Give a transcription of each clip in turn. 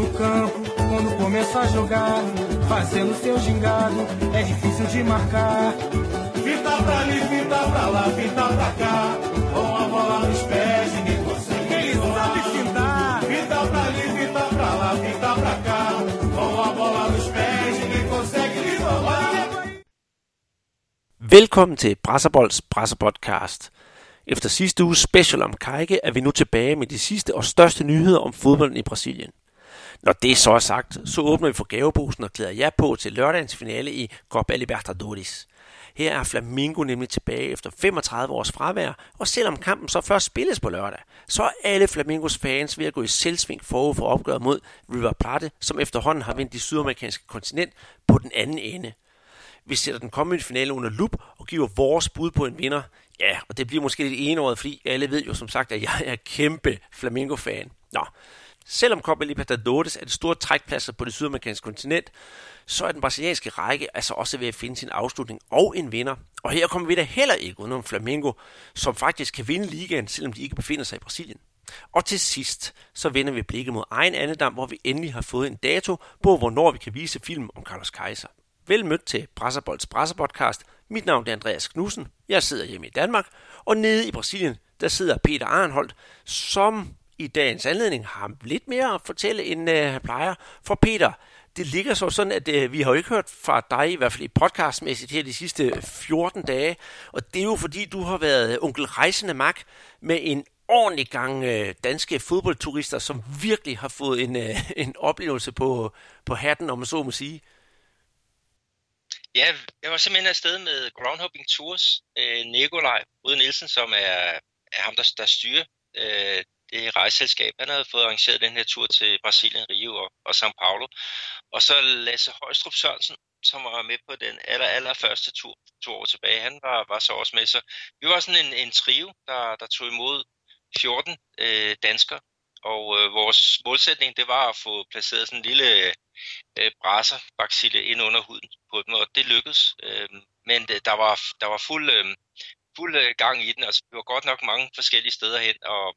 no campo, quando começa a jogar, fazendo seu gingado, é difícil de marcar. Fita pra ali, fita pra lá, fita pra cá, com a bola nos pés, ninguém consegue. Ele sabe fintar. Fita pra ali, fita pra lá, fita pra cá, com a bola nos pés, ninguém consegue lhe. Velkommen til Brasserbolds Brasserpodcast. Efter sidste uges special om Kajke er vi nu tilbage med de sidste og største nyheder om fodbolden i Brasilien. Når det så er sagt, så åbner vi for gaveposen og klæder jer på til lørdagens finale i Copa Libertadores. Her er Flamingo nemlig tilbage efter 35 års fravær, og selvom kampen så først spilles på lørdag, så er alle Flamingos fans ved at gå i selvsving forud for opgøret mod River Plate, som efterhånden har vendt det sydamerikanske kontinent på den anden ende. Vi sætter den kommende finale under lup og giver vores bud på en vinder. Ja, og det bliver måske lidt enåret, fordi alle ved jo som sagt, at jeg er kæmpe Flamingo-fan. Nå, selvom Copa Libertadores er det store trækpladser på det sydamerikanske kontinent, så er den brasilianske række altså også ved at finde sin afslutning og en vinder. Og her kommer vi da heller ikke udenom Flamengo, som faktisk kan vinde ligaen, selvom de ikke befinder sig i Brasilien. Og til sidst, så vender vi blikket mod egen andedam, hvor vi endelig har fået en dato på, hvornår vi kan vise film om Carlos Kaiser. Vel mødt til Brasserbolds Brasserpodcast. Mit navn er Andreas Knudsen. Jeg sidder hjemme i Danmark, og nede i Brasilien, der sidder Peter Arnholdt, som i dagens anledning har lidt mere at fortælle, end øh, han plejer. For Peter, det ligger så sådan, at øh, vi har jo ikke hørt fra dig, i hvert fald i podcastmæssigt her de sidste 14 dage, og det er jo fordi, du har været onkel rejsende mak med en ordentlig gang øh, danske fodboldturister, som virkelig har fået en, øh, en oplevelse på, på hatten, om man så må sige. Ja, jeg var simpelthen afsted med Groundhopping Tours. Øh, Nikolaj Uden Nielsen, som er, er ham, der, der styrer øh, det rejseselskab. Han havde fået arrangeret den her tur til Brasilien, Rio og, og São Paulo. Og så Lasse Højstrup Sørensen, som var med på den aller, aller første tur to år tilbage. Han var, var så også med. Så vi var sådan en, en trio, der, der tog imod 14 øh, danskere. Og øh, vores målsætning, det var at få placeret sådan en lille øh, brasserbacille ind under huden på dem, og det lykkedes. Øh, men det, der var, der var fuld, øhm, øh, fuld gang i den. Altså, vi var godt nok mange forskellige steder hen og,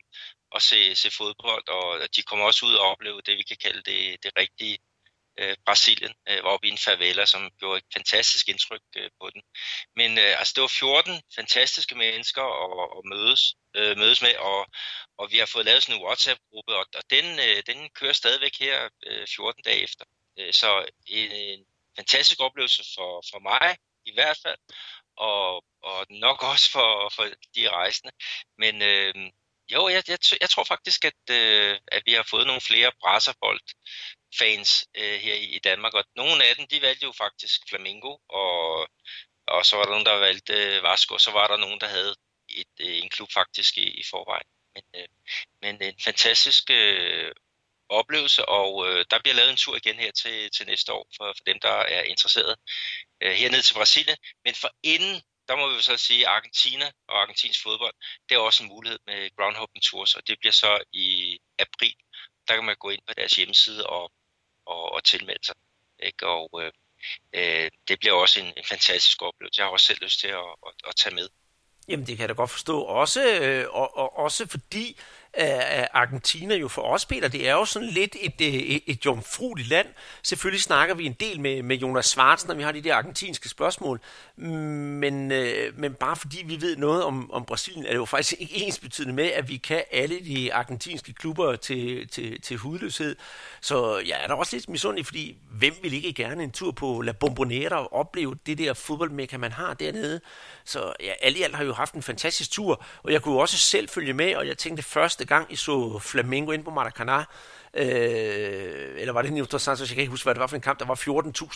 og se, se fodbold, og de kommer også ud og opleve det, vi kan kalde det, det rigtige øh, Brasilien, øh, var oppe i en favela, som gjorde et fantastisk indtryk øh, på den. Men øh, altså, det var 14 fantastiske mennesker at, at mødes, øh, mødes med, og, og vi har fået lavet sådan en WhatsApp-gruppe, og, og den, øh, den kører stadigvæk her øh, 14 dage efter. Øh, så en, en fantastisk oplevelse for, for mig i hvert fald, og, og nok også for, for de rejsende. Men øh, jo, jeg, jeg, jeg tror faktisk, at, øh, at vi har fået nogle flere brasserbold fans øh, her i, i Danmark, og nogle af dem, de valgte jo faktisk Flamingo, og, og så var der nogen, der valgte øh, Vasco, og så var der nogen, der havde et, øh, en klub faktisk i, i forvejen. Men, øh, men en fantastisk øh, oplevelse, og øh, der bliver lavet en tur igen her til, til næste år for, for dem, der er interesseret øh, hernede til Brasilien. Men for inden, der må vi så sige Argentina og argentinsk fodbold, det er også en mulighed med groundhopping tours, og det bliver så i april. Der kan man gå ind på deres hjemmeside og, og, og tilmelde sig. Ikke? Og øh, øh, det bliver også en, en fantastisk oplevelse. Jeg har også selv lyst til at, at, at tage med. Jamen, det kan jeg da godt forstå. Også, øh, og, og, også fordi øh, Argentina jo for os, Peter, det er jo sådan lidt et, øh, et, et jomfrueligt land. Selvfølgelig snakker vi en del med, med Jonas Svartsen, når vi har de der argentinske spørgsmål. Men, øh, men bare fordi vi ved noget om, om Brasilien, er det jo faktisk ikke ens betydende med, at vi kan alle de argentinske klubber til, til, til hudløshed. Så jeg ja, er da også lidt misundelig, fordi hvem vil ikke gerne en tur på La Bombonera og opleve det der fodboldmækker, man har dernede? Så ja, alle i alt har jo haft en fantastisk tur, og jeg kunne også selv følge med, og jeg tænkte første gang, I så Flamengo ind på Maracanã, øh, eller var det New Santos, jeg kan ikke huske, hvad det var for en kamp, der var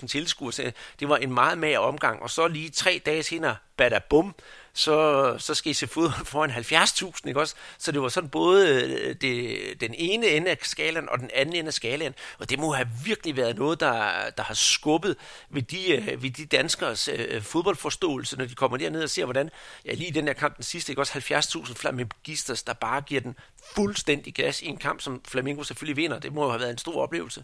14.000 tilskuere, det var en meget mager omgang, og så lige tre dage senere, bada bum, så, så skal I se fodbold foran 70.000, ikke også? Så det var sådan både øh, det, den ene ende af skalaen og den anden ende af skalaen, og det må have virkelig været noget, der, der har skubbet ved de, øh, ved de danskers øh, øh, fodboldforståelse, når de kommer derned og ser, hvordan, ja lige i den her kamp, den sidste, ikke også 70.000 flamingisters, der bare giver den fuldstændig gas i en kamp, som Flamingo selvfølgelig vinder. Det må jo have været en stor oplevelse.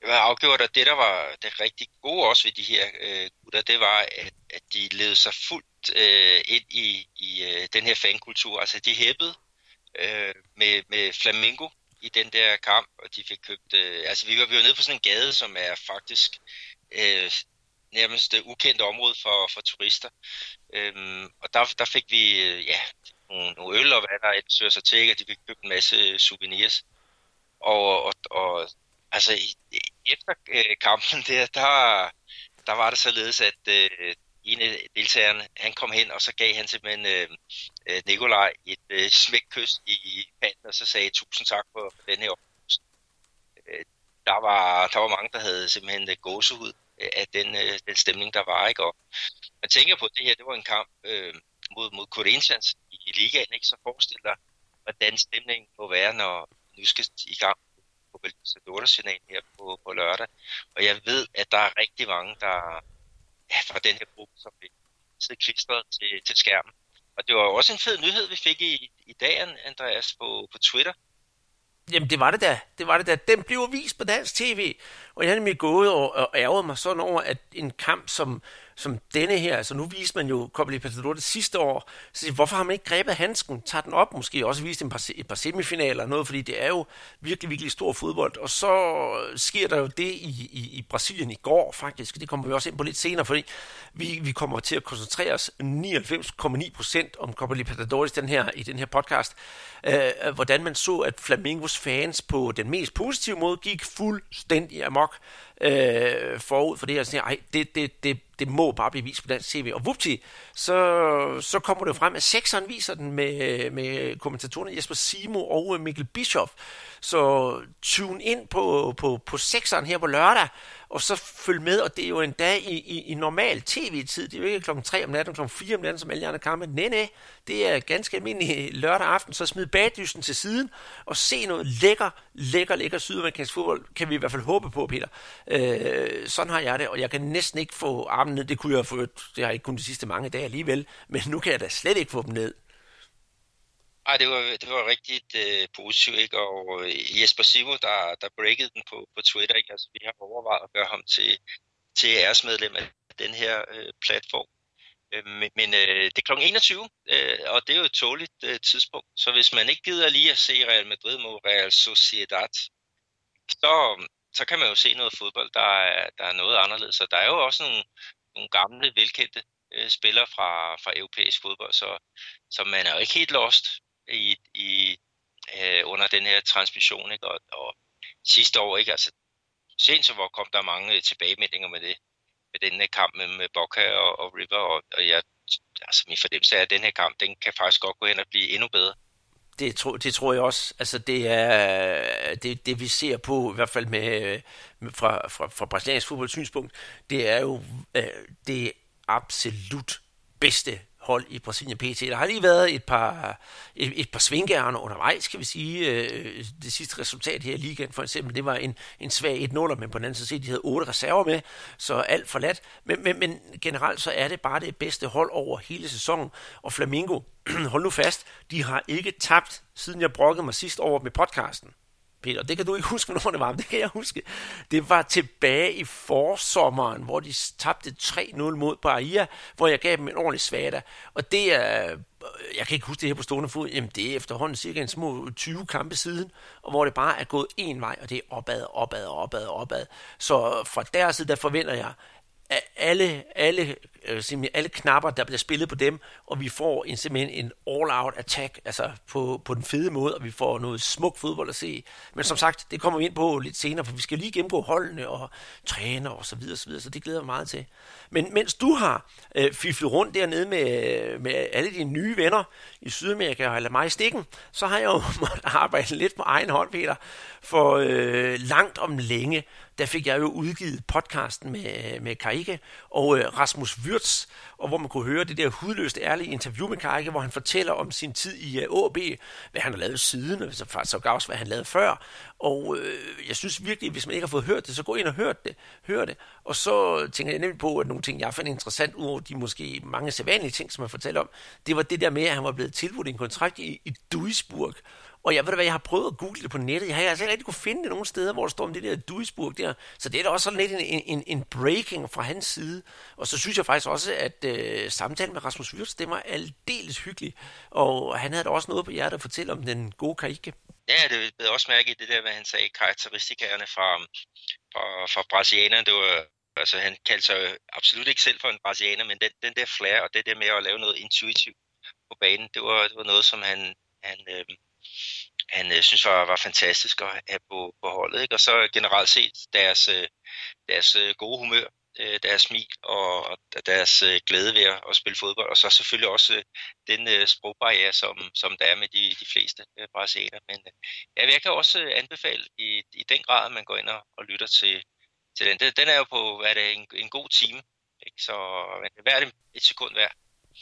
Det var afgjort, at det, der var det rigtig gode også ved de her øh, gutter, det var, at, at de levede sig fuldt øh, ind i, i øh, den her fankultur. Altså, de hæppede øh, med, med Flamingo i den der kamp, og de fik købt... Øh, altså, vi var, vi var nede på sådan en gade, som er faktisk øh, nærmest uh, ukendt område for, for turister. Øhm, og der, der fik vi øh, ja, nogle, nogle øl og hvad der et søger sig til, og de fik købt en masse øh, souvenirs. Og, og, og altså, efter øh, kampen der, der, der var det således, at øh, en af deltagerne, han kom hen, og så gav han simpelthen øh, øh Nikolaj et øh, smækkys i panden, og så sagde tusind tak for, for den her oplevelse. Øh, der, var, der var mange, der havde simpelthen øh, gåsehud øh, af den, øh, den stemning, der var. Ikke? Og man tænker på, at det her det var en kamp øh, mod, mod Corinthians i, i ligaen, ikke? så forestil dig, hvordan stemningen må være, når nu skal i gang på Libertadores-finalen her på, på lørdag. Og jeg ved, at der er rigtig mange, der ja, fra den her gruppe, som vi sidder klistret til, til skærmen. Og det var jo også en fed nyhed, vi fik i, i dag, Andreas, på, på Twitter. Jamen, det var det da. Det var det da. Den blev vist på dansk tv. Og jeg er nemlig gået og, og ærget mig sådan over, at en kamp som som denne her, altså nu viste man jo Copa Libertadores sidste år, så hvorfor har man ikke grebet handsken, tager den op, måske også vist et par, et par semifinaler noget, fordi det er jo virkelig, virkelig stor fodbold, og så sker der jo det i, i, i Brasilien i går faktisk, det kommer vi også ind på lidt senere, fordi vi, vi kommer til at koncentrere os 99,9 procent om Copa Libertadores den her, i den her podcast, øh, hvordan man så, at Flamingos fans på den mest positive måde gik fuldstændig amok, øh, forud for det her. Sådan, ej, det, det, det, det må bare blive vist på dansk tv. Og vupti, så, så kommer det frem, at sekseren viser den med, med kommentatorerne Jesper Simo og øh, Mikkel Bischoff. Så tune ind på, på, på sekseren her på lørdag, og så følge med, og det er jo en dag i, i, i normal tv-tid. Det er jo ikke klokken 3 om natten, klokken 4 om natten, som alle andre kampe. Nej, nej, det er ganske almindelig lørdag aften, så smid bagdysten til siden, og se noget lækker, lækker, lækker sydamerikansk fodbold, kan vi i hvert fald håbe på, Peter. Øh, sådan har jeg det, og jeg kan næsten ikke få armen ned. Det kunne jeg få, det har jeg ikke kun de sidste mange dage alligevel, men nu kan jeg da slet ikke få dem ned. Ej, det var, det var rigtig øh, positivt, ikke? og øh, Jesper Simo, der, der breakede den på, på Twitter, ikke? Altså, vi har overvejet at gøre ham til, til æresmedlem af den her øh, platform. Øh, men men øh, det er kl. 21, øh, og det er jo et tåligt øh, tidspunkt, så hvis man ikke gider lige at se Real Madrid mod Real Sociedad, så, så kan man jo se noget fodbold, der er, der er noget anderledes. Så der er jo også nogle, nogle gamle, velkendte øh, spillere fra, fra europæisk fodbold, så, så man er jo ikke helt lost i, i øh, under den her transmission, ikke? Og, og sidste år, ikke? Altså, sent så var, kom der mange øh, tilbagemeldinger med det, med den her kamp med, med øh, Boca og, og River, og, og jeg, altså min fornemmelse er, at den her kamp, den kan faktisk godt gå hen og blive endnu bedre. Det, tro, det tror jeg også. Altså det er det, det vi ser på i hvert fald med, med fra, fra, fra brasiliansk fodboldsynspunkt, det er jo øh, det absolut bedste hold i Brasilien PT. Der har lige været et par, et, et par svingærne undervejs, kan vi sige. Øh, det sidste resultat her i ligaen for eksempel, det var en, en svag 1-0, men på den anden side de havde otte reserver med, så alt forladt. Men, men, men generelt så er det bare det bedste hold over hele sæsonen, og Flamingo, hold nu fast, de har ikke tabt, siden jeg brokkede mig sidst over med podcasten. Peter, det kan du ikke huske, hvornår det var, men det kan jeg huske. Det var tilbage i forsommeren, hvor de tabte 3-0 mod Bahia, hvor jeg gav dem en ordentlig svada. Og det er, jeg kan ikke huske det her på stående fod, jamen det er efterhånden cirka en små 20 kampe siden, og hvor det bare er gået en vej, og det er opad, opad, opad, opad. Så fra deres side, der forventer jeg, alle, alle, øh, alle knapper, der bliver spillet på dem, og vi får en, simpelthen en all-out attack, altså på, på den fede måde, og vi får noget smuk fodbold at se. Men som sagt, det kommer vi ind på lidt senere, for vi skal lige gennemgå holdene og træner og så videre, så videre, så det glæder jeg meget til. Men mens du har øh, fiflet rundt dernede med, med alle dine nye venner i Sydamerika og eller mig i stikken, så har jeg jo måttet arbejde lidt på egen hånd, Peter, for øh, langt om længe, der fik jeg jo udgivet podcasten med, med Karike og øh, Rasmus Wirtz, og hvor man kunne høre det der hudløst ærlige interview med Karike, hvor han fortæller om sin tid i AB, øh, hvad han har lavet siden, og så faktisk også, hvad han lavede før. Og øh, jeg synes virkelig, hvis man ikke har fået hørt det, så gå ind og hør det. Hør det. Og så tænker jeg nemlig på, at nogle ting, jeg fandt interessant, ud over de måske mange sædvanlige ting, som han fortæller om, det var det der med, at han var blevet tilbudt en kontrakt i, i Duisburg, og jeg ved hvad, jeg har prøvet at google det på nettet. Jeg har altså ikke rigtig kunne finde det nogen steder, hvor der står om det der Duisburg der. Så det er da også sådan lidt en, en, en breaking fra hans side. Og så synes jeg faktisk også, at øh, samtalen med Rasmus Wirtz, det var aldeles hyggelig. Og han havde da også noget på hjertet at fortælle om den gode karriere. Ja, det blev også mærke i det der, hvad han sagde, karakteristikerne fra, fra, fra brasilianerne. Det var, altså han kaldte sig absolut ikke selv for en brasilianer, men den, den der flair og det der med at lave noget intuitivt på banen, det var, det var noget, som han, han, øh, han øh, synes var, var fantastisk at have på, på holdet. Ikke? Og så generelt set deres, øh, deres øh, gode humør, øh, deres smil og, og deres øh, glæde ved at, at spille fodbold, og så selvfølgelig også øh, den øh, sprogbarriere, som, som der er med de, de fleste øh, brasilianere. Men øh, ja, jeg kan også øh, anbefale i, i den grad, at man går ind og, og lytter til, til den. Den er jo på hvad er det, en, en god time, ikke? så hver er det et sekund værd.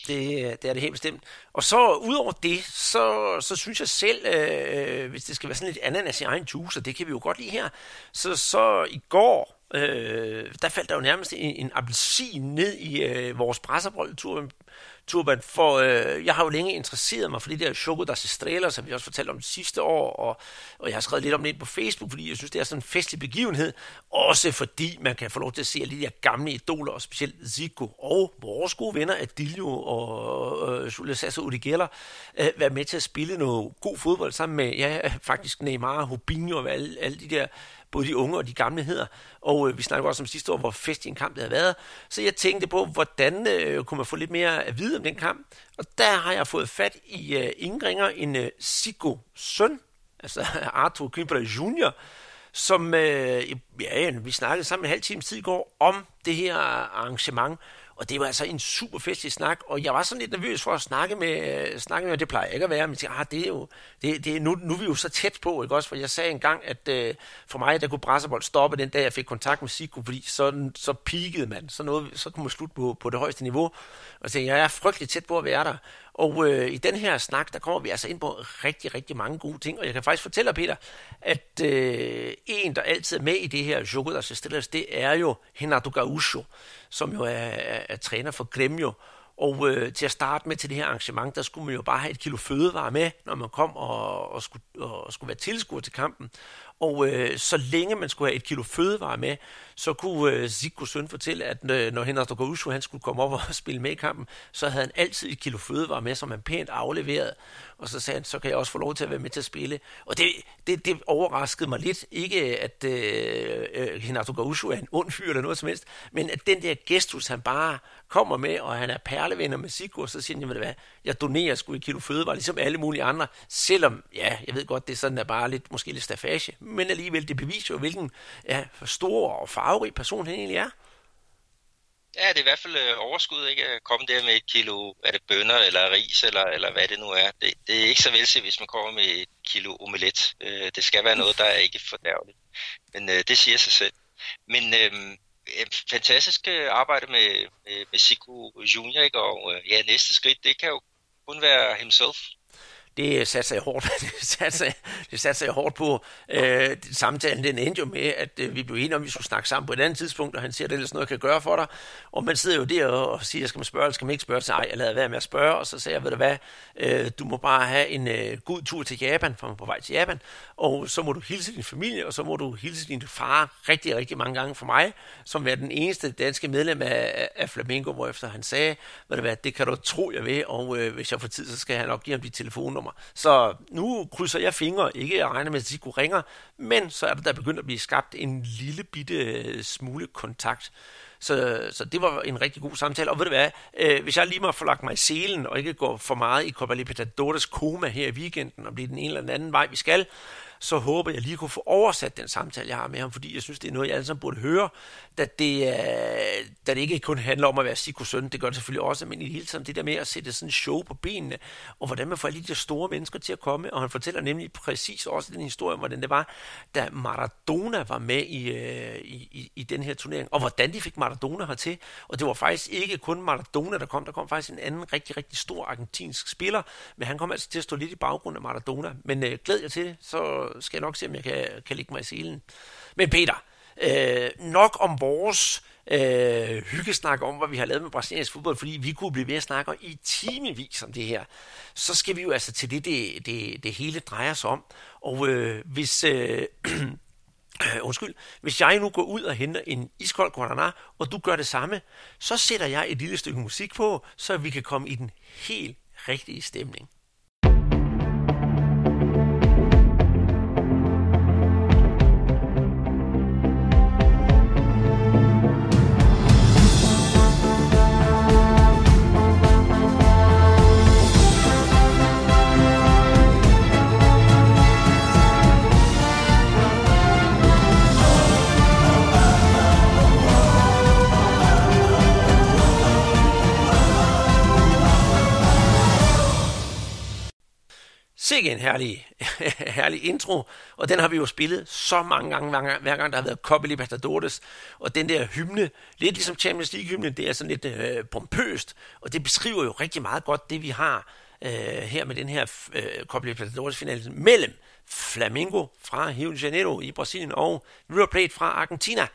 Det, øh, det er det helt bestemt. Og så udover det, så, så synes jeg selv, øh, øh, hvis det skal være sådan lidt ananas i egen juice, og det kan vi jo godt lide her, så, så i går, øh, der faldt der jo nærmest en, en appelsin ned i øh, vores brasserboldtur Turban, for øh, jeg har jo længe interesseret mig for det der Choco der Estrellas, som vi også fortalte om sidste år, og, og jeg har skrevet lidt om det på Facebook, fordi jeg synes, det er sådan en festlig begivenhed, også fordi man kan få lov til at se alle de der gamle idoler, og specielt Zico og vores gode venner Adilio og øh, øh Julia Sasser øh, være med til at spille noget god fodbold sammen med, ja, faktisk Neymar, Hubinho og alle, alle de der både de unge og de gamle hedder. Og øh, vi snakker også om sidste år, hvor fest i en kamp det havde været. Så jeg tænkte på, hvordan øh, kunne man få lidt mere at vide om den kamp. Og der har jeg fået fat i øh, ingen ringer en øh, Sigo søn, altså Arthur Knibbler Jr., som øh, ja, vi snakkede sammen en halv time tid i går om det her arrangement, og det var altså en super festlig snak, og jeg var sådan lidt nervøs for at snakke med, øh, snakke med og det plejer jeg ikke at være, men jeg tænkte, ah, det er jo, det, det, nu, nu er vi jo så tæt på, ikke også? For jeg sagde engang, at øh, for mig, der kunne Brasserbold stoppe den dag, jeg fik kontakt med Siku, fordi så, så peakede man, så, noget, så kunne man slutte på, på det højeste niveau. Og så jeg er frygtelig tæt på at være der. Og øh, i den her snak, der kommer vi altså ind på rigtig, rigtig mange gode ting. Og jeg kan faktisk fortælle Peter, at øh, en, der altid er med i det her Jogo der Estrellas, det er jo Renato Gaúcho, som jo er, er, er træner for Gremio. Og øh, til at starte med til det her arrangement, der skulle man jo bare have et kilo fødevare med, når man kom og, og, skulle, og skulle være tilskuer til kampen. Og øh, så længe man skulle have et kilo fødevare med, så kunne øh, Zico søn fortælle, at øh, når Henrik Dogoshu, han skulle komme op og spille med i kampen, så havde han altid et kilo fødevarer med, som han pænt afleverede. Og så sagde han, så kan jeg også få lov til at være med til at spille. Og det, det, det overraskede mig lidt. Ikke at øh, øh Henrik Renato er en ond fyr eller noget som helst, men at den der gestus, han bare kommer med, og han er perlevenner med Sigurd, og så siger han, hvad, jeg donerer sgu et kilo fødevarer, ligesom alle mulige andre, selvom, ja, jeg ved godt, det er sådan, der bare lidt, måske lidt stafage, men alligevel, det beviser jo, hvilken ja, stor og farverig person han egentlig er. Ja, det er i hvert fald øh, overskud, ikke? At komme der med et kilo, er det bønner eller ris, eller, eller hvad det nu er. Det, det er ikke så velset, hvis man kommer med et kilo omelet. Øh, det skal være noget, der er ikke fordærveligt. Men øh, det siger sig selv. Men øh, fantastisk øh, arbejde med, med, med Siku Junior, ikke? og øh, ja, næste skridt, det kan jo kun være himself det satte sig hårdt, det satte sig, det satte sig hårdt på. Øh, samtalen den endte jo med, at øh, vi blev enige om, at vi skulle snakke sammen på et andet tidspunkt, og han siger, at det er noget, jeg kan gøre for dig. Og man sidder jo der og siger, skal man spørge, eller skal man ikke spørge? Så nej, jeg lader være med at spørge, og så sagde jeg, ved du hvad, øh, du må bare have en øh, god tur til Japan, for man på vej til Japan, og så må du hilse din familie, og så må du hilse din far rigtig, rigtig mange gange for mig, som er den eneste danske medlem af, af Flamingo, hvorefter han sagde, ved du hvad, det kan du tro, jeg ved, og øh, hvis jeg får tid, så skal jeg nok give ham dit telefonnummer kommer. Så nu krydser jeg fingre, ikke jeg regner med, at de ringer, men så er der, der begyndt at blive skabt en lille bitte øh, smule kontakt. Så, så det var en rigtig god samtale. Og ved du hvad, øh, hvis jeg lige må få lagt mig i selen, og ikke går for meget i Copa Libertadores koma her i weekenden, og bliver den ene eller anden vej, vi skal, så håber jeg lige kunne få oversat den samtale, jeg har med ham, fordi jeg synes, det er noget, jeg alle sammen burde høre, da det, øh, da det ikke kun handler om at være Sikos søn, det gør det selvfølgelig også, men i det hele taget det der med at sætte sådan en show på benene, og hvordan man får alle de der store mennesker til at komme, og han fortæller nemlig præcis også den historie om, hvordan det var, da Maradona var med i, øh, i, i, i den her turnering, og hvordan de fik Maradona hertil, og det var faktisk ikke kun Maradona, der kom, der kom faktisk en anden rigtig, rigtig stor argentinsk spiller, men han kom altså til at stå lidt i baggrunden af Maradona, men øh, glæd jer til det, så skal jeg nok se, om jeg kan, kan lægge mig i selen. Men Peter, øh, nok om vores øh, hyggesnak om, hvad vi har lavet med brasiliansk fodbold, fordi vi kunne blive ved at snakke i timevis om det her. Så skal vi jo altså til det, det, det, det hele drejer sig om. Og øh, hvis... Øh, undskyld, hvis jeg nu går ud og henter en iskold guaraná, og du gør det samme, så sætter jeg et lille stykke musik på, så vi kan komme i den helt rigtige stemning. Sikke en herlig, herlig intro, og den har vi jo spillet så mange gange, hver, hver gang der har været Copa Libertadores, og den der hymne, lidt ligesom Champions League-hymnen, det er sådan lidt øh, pompøst, og det beskriver jo rigtig meget godt det, vi har øh, her med den her øh, Copa Libertadores-finale mellem Flamengo fra Rio de Janeiro i Brasilien og River Plate fra Argentina.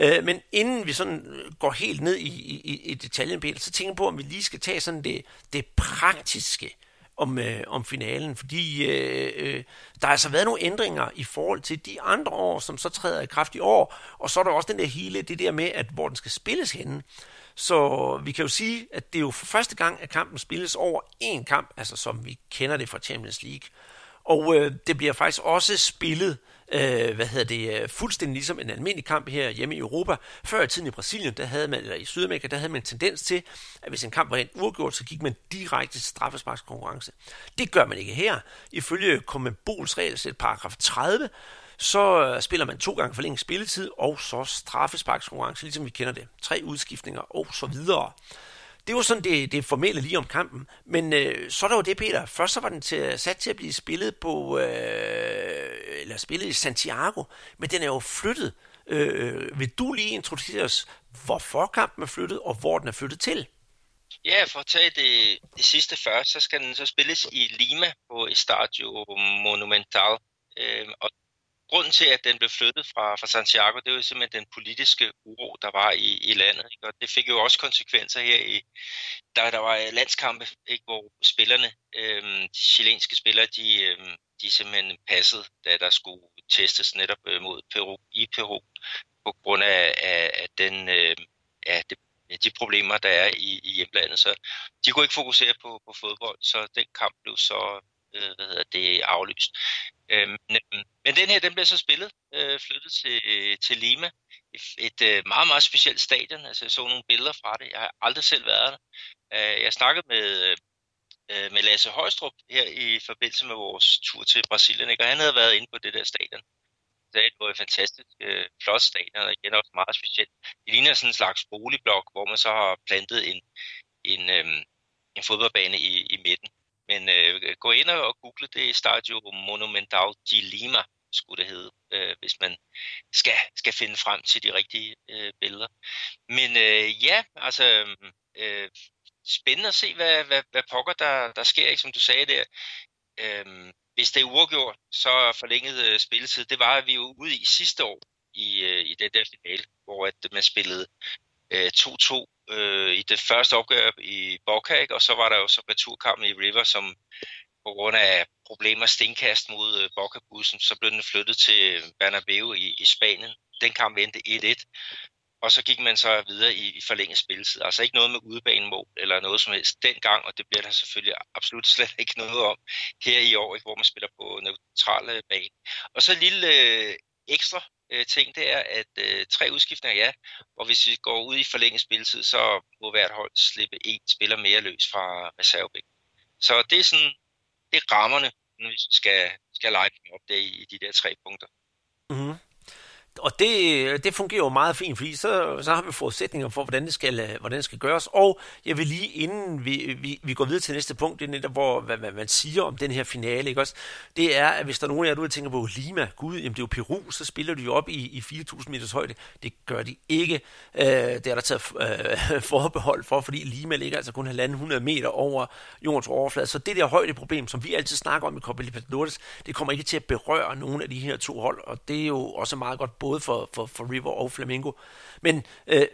Øh, men inden vi sådan øh, går helt ned i, i, i detaljen, Peter, så tænker jeg på, om vi lige skal tage sådan det, det praktiske om, øh, om finalen, fordi øh, øh, der har altså været nogle ændringer i forhold til de andre år, som så træder i kraft i år, og så er der også den der hele, det der med, at hvor den skal spilles henne. Så vi kan jo sige, at det er jo for første gang, at kampen spilles over en kamp, altså som vi kender det fra Champions League. Og øh, det bliver faktisk også spillet øh, øh, hvad hedder det, øh, fuldstændig ligesom en almindelig kamp her hjemme i Europa. Før i tiden i Brasilien, der havde man, eller i Sydamerika, der havde man en tendens til, at hvis en kamp var en uafgjort, så gik man direkte til straffesparkskonkurrence. Det gør man ikke her. Ifølge Kommenbols regelsæt paragraf 30, så øh, spiller man to gange forlænget spilletid, og så straffesparkskonkurrence, ligesom vi kender det. Tre udskiftninger og så videre. Det var sådan det, det formelle lige om kampen. Men øh, så er der jo det, Peter. Først så var den til, sat til at blive spillet på, øh, eller spillet i Santiago, men den er jo flyttet. Øh, vil du lige introducere os, hvorfor kampen er flyttet, og hvor den er flyttet til? Ja, for at tage det, det sidste først, så skal den så spilles i Lima på Estadio Monumental. Øh, og grunden til, at den blev flyttet fra, fra Santiago, det var jo simpelthen den politiske uro, der var i, i landet. Ikke? Og det fik jo også konsekvenser her i, der, der var landskampe, ikke? hvor spillerne, øhm, de chilenske spillere, de, øhm, de simpelthen passede, da der skulle testes netop øh, mod Peru i Peru, på grund af, af, af den, øh, af det, de problemer, der er i, i hjemlandet. Så de kunne ikke fokusere på, på fodbold, så den kamp blev så øh, hvad hedder det, aflyst. Øh, men, men den her, den bliver så spillet, øh, flyttet til, til Lima. Et, et øh, meget, meget specielt stadion. Altså, jeg så nogle billeder fra det. Jeg har aldrig selv været der. Øh, jeg snakkede med, øh, med Lasse Højstrup her i forbindelse med vores tur til Brasilien, ikke? og han havde været inde på det der stadion. Det var et fantastisk øh, flot stadion, og igen også meget specielt. Det ligner sådan en slags boligblok, hvor man så har plantet en, en, øh, en fodboldbane i, i midten. Men øh, gå ind og google det Stadio Monumental de Lima, skulle det hedde, øh, hvis man skal, skal finde frem til de rigtige øh, billeder. Men øh, ja, altså øh, øh, spændende at se, hvad, hvad, hvad pokker der, der sker, ikke, som du sagde der. Øh, hvis det er uafgjort, så forlænget øh, spilletid. Det var vi jo ude i sidste år i, øh, i den der finale, hvor at man spillede øh, 2-2 øh, i det første opgør i Boca, ikke? og så var der jo så returkampen i River, som på grund af problemer stenkast mod øh, Boca-bussen, så blev den flyttet til øh, Bernabeu i, i Spanien. Den kamp endte 1-1, og så gik man så videre i, i forlænget spilletid. Altså ikke noget med udebanemål eller noget som helst dengang, og det bliver der selvfølgelig absolut slet ikke noget om her i år, ikke? hvor man spiller på neutrale bane. Og så en lille øh, ekstra øh, ting, det er, at øh, tre udskiftninger, ja, og hvis vi går ud i forlænget spilletid, så må hvert hold slippe en spiller mere løs fra reservebæk. Så det er sådan, det er rammerne, når vi skal, skal lege op det i, i de der tre punkter. Mm-hmm og det, det fungerer jo meget fint, fordi så, så har vi forudsætninger for, hvordan det skal, hvordan det skal gøres. Og jeg vil lige, inden vi, vi, vi går videre til næste punkt, det er netop, hvor, hvad, hvad man siger om den her finale, ikke også? Det er, at hvis der er nogen af jer, du tænker på Lima, gud, jamen det er jo Peru, så spiller de jo op i, i 4.000 meters højde. Det gør de ikke. Øh, det er der taget øh, forbehold for, fordi Lima ligger altså kun 1.500 meter over jordens overflade. Så det der højdeproblem, som vi altid snakker om i Copa Libertadores, det kommer ikke til at berøre nogen af de her to hold, og det er jo også meget godt både for, for, for River og Flamingo. Men øh,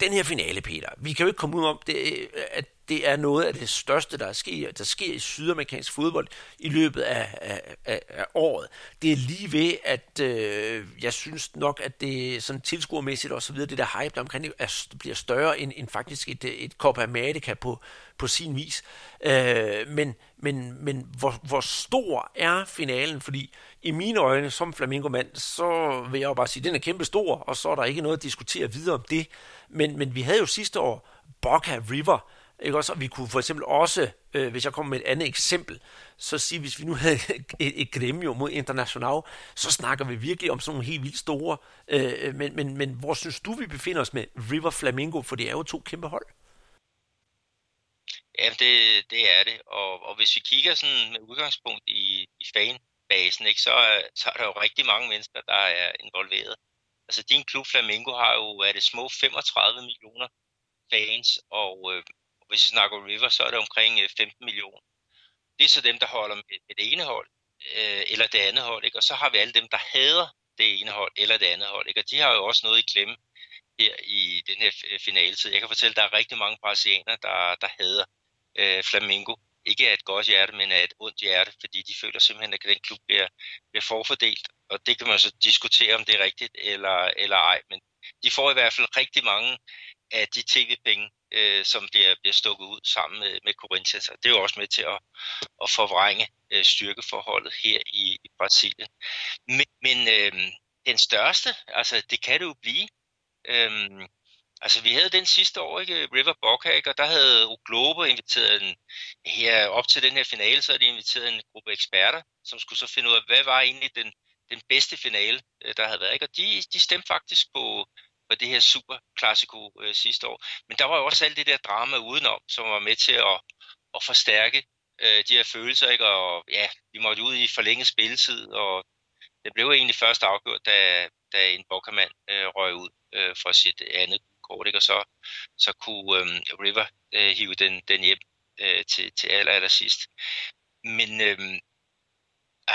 den her finale, Peter, vi kan jo ikke komme ud om, det, øh, at det er noget af det største, der sker, der sker i sydamerikansk fodbold i løbet af, af, af, af året. Det er lige ved, at øh, jeg synes nok, at det sådan tilskuermæssigt og så videre, det der hype der omkring det er, bliver større end, end faktisk et, et Copa America på, på sin vis. Øh, men men, men hvor, hvor stor er finalen? Fordi i mine øjne, som flamingomand, så vil jeg jo bare sige, at den er kæmpe stor, og så er der ikke noget at diskutere videre om det. Men, men vi havde jo sidste år Boca River, ikke også? Og vi kunne for eksempel også, øh, hvis jeg kommer med et andet eksempel, så sige, hvis vi nu havde et, et Gremio mod International, så snakker vi virkelig om sådan nogle helt vildt store. Øh, men, men, men hvor synes du, vi befinder os med River Flamingo? For det er jo to kæmpe hold. Ja, det, det er det. Og, og hvis vi kigger sådan med udgangspunkt i, i fanbasen, ikke, så, så er der jo rigtig mange mennesker, der er involveret. Altså din klub Flamingo har jo, er det små 35 millioner fans, og øh, hvis vi snakker River, så er det omkring øh, 15 millioner. Det er så dem, der holder med, det ene hold, øh, eller det andet hold, ikke? og så har vi alle dem, der hader det ene hold eller det andet hold, ikke? og de har jo også noget i klemme her i den her finaletid. Jeg kan fortælle, at der er rigtig mange brasilianere, der, der hader øh, Flamingo. Ikke af et godt hjerte, men af et ondt hjerte, fordi de føler simpelthen, at den klub bliver, bliver forfordelt. Og det kan man så diskutere, om det er rigtigt eller, eller ej. Men de får i hvert fald rigtig mange af de tv-penge, øh, som bliver, bliver stukket ud sammen med, med Corinthians. Og det er jo også med til at, at forvrænge øh, styrkeforholdet her i, i Brasilien. Men, men øh, den største, altså det kan det jo blive. Øh, Altså, vi havde den sidste år, ikke? River Boca, ikke? og der havde Globo inviteret en, her, op til den her finale, så havde de inviteret en gruppe eksperter, som skulle så finde ud af, hvad var egentlig den, den bedste finale, øh, der havde været. Ikke? Og de, de stemte faktisk på, på det her super klassiko øh, sidste år. Men der var jo også alt det der drama udenom, som var med til at, at forstærke øh, de her følelser. Ikke? Og ja, vi måtte ud i forlænget spilletid, og det blev egentlig først afgjort, da, da en bokkermand øh, røg ud øh, fra sit andet kort, ikke? og så, så kunne øh, River øh, hive den, den hjem øh, til, til aller, aller sidst. Men øh,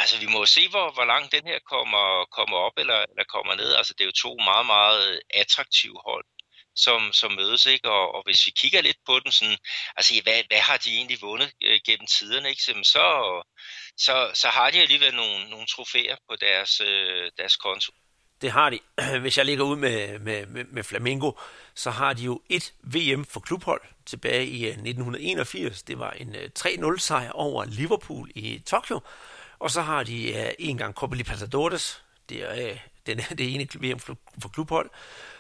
altså, vi må jo se, hvor, hvor langt den her kommer, kommer op eller, eller kommer ned. Altså, det er jo to meget, meget attraktive hold, som, som mødes, ikke? Og, og hvis vi kigger lidt på den, sådan, altså, hvad, hvad har de egentlig vundet øh, gennem tiderne, ikke? Så, så, så har de alligevel nogle, nogle trofæer på deres, øh, deres konto. Det har de. Hvis jeg ligger ud med, med, med, med Flamingo, så har de jo et VM for klubhold tilbage i øh, 1981. Det var en øh, 3-0 sejr over Liverpool i Tokyo. Og så har de uh, en gang Copa Libertadores. Det er uh, den, det ene VM for, for klubhold.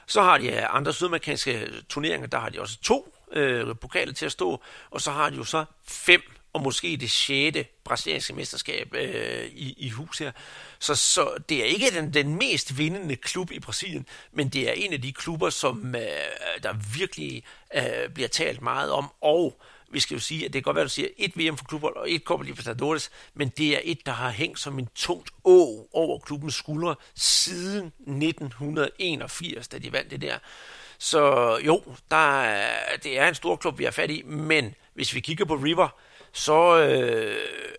Så har de uh, andre sydamerikanske turneringer, der har de også to uh, pokaler til at stå. Og så har de jo så fem og måske det sjette brasilianske mesterskab øh, i, i hus her. Så, så det er ikke den, den mest vindende klub i Brasilien, men det er en af de klubber, som øh, der virkelig øh, bliver talt meget om, og vi skal jo sige, at det kan godt være, at du siger et VM for klubbold og et Copa Libertadores, men det er et, der har hængt som en tungt å over klubbens skuldre siden 1981, da de vandt det der. Så jo, der er, det er en stor klub, vi har fat i, men hvis vi kigger på River, så øh,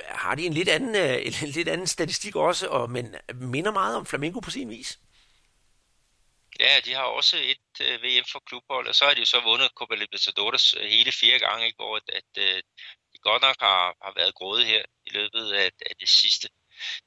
har de en lidt anden, øh, en lidt anden statistik også, og, men minder meget om Flamengo på sin vis. Ja, de har også et øh, VM for klubhold, og så har de jo så vundet Copa Libertadores øh, hele fire gange, ikke, hvor at, at øh, de godt nok har, har været gråde her i løbet af, af det sidste,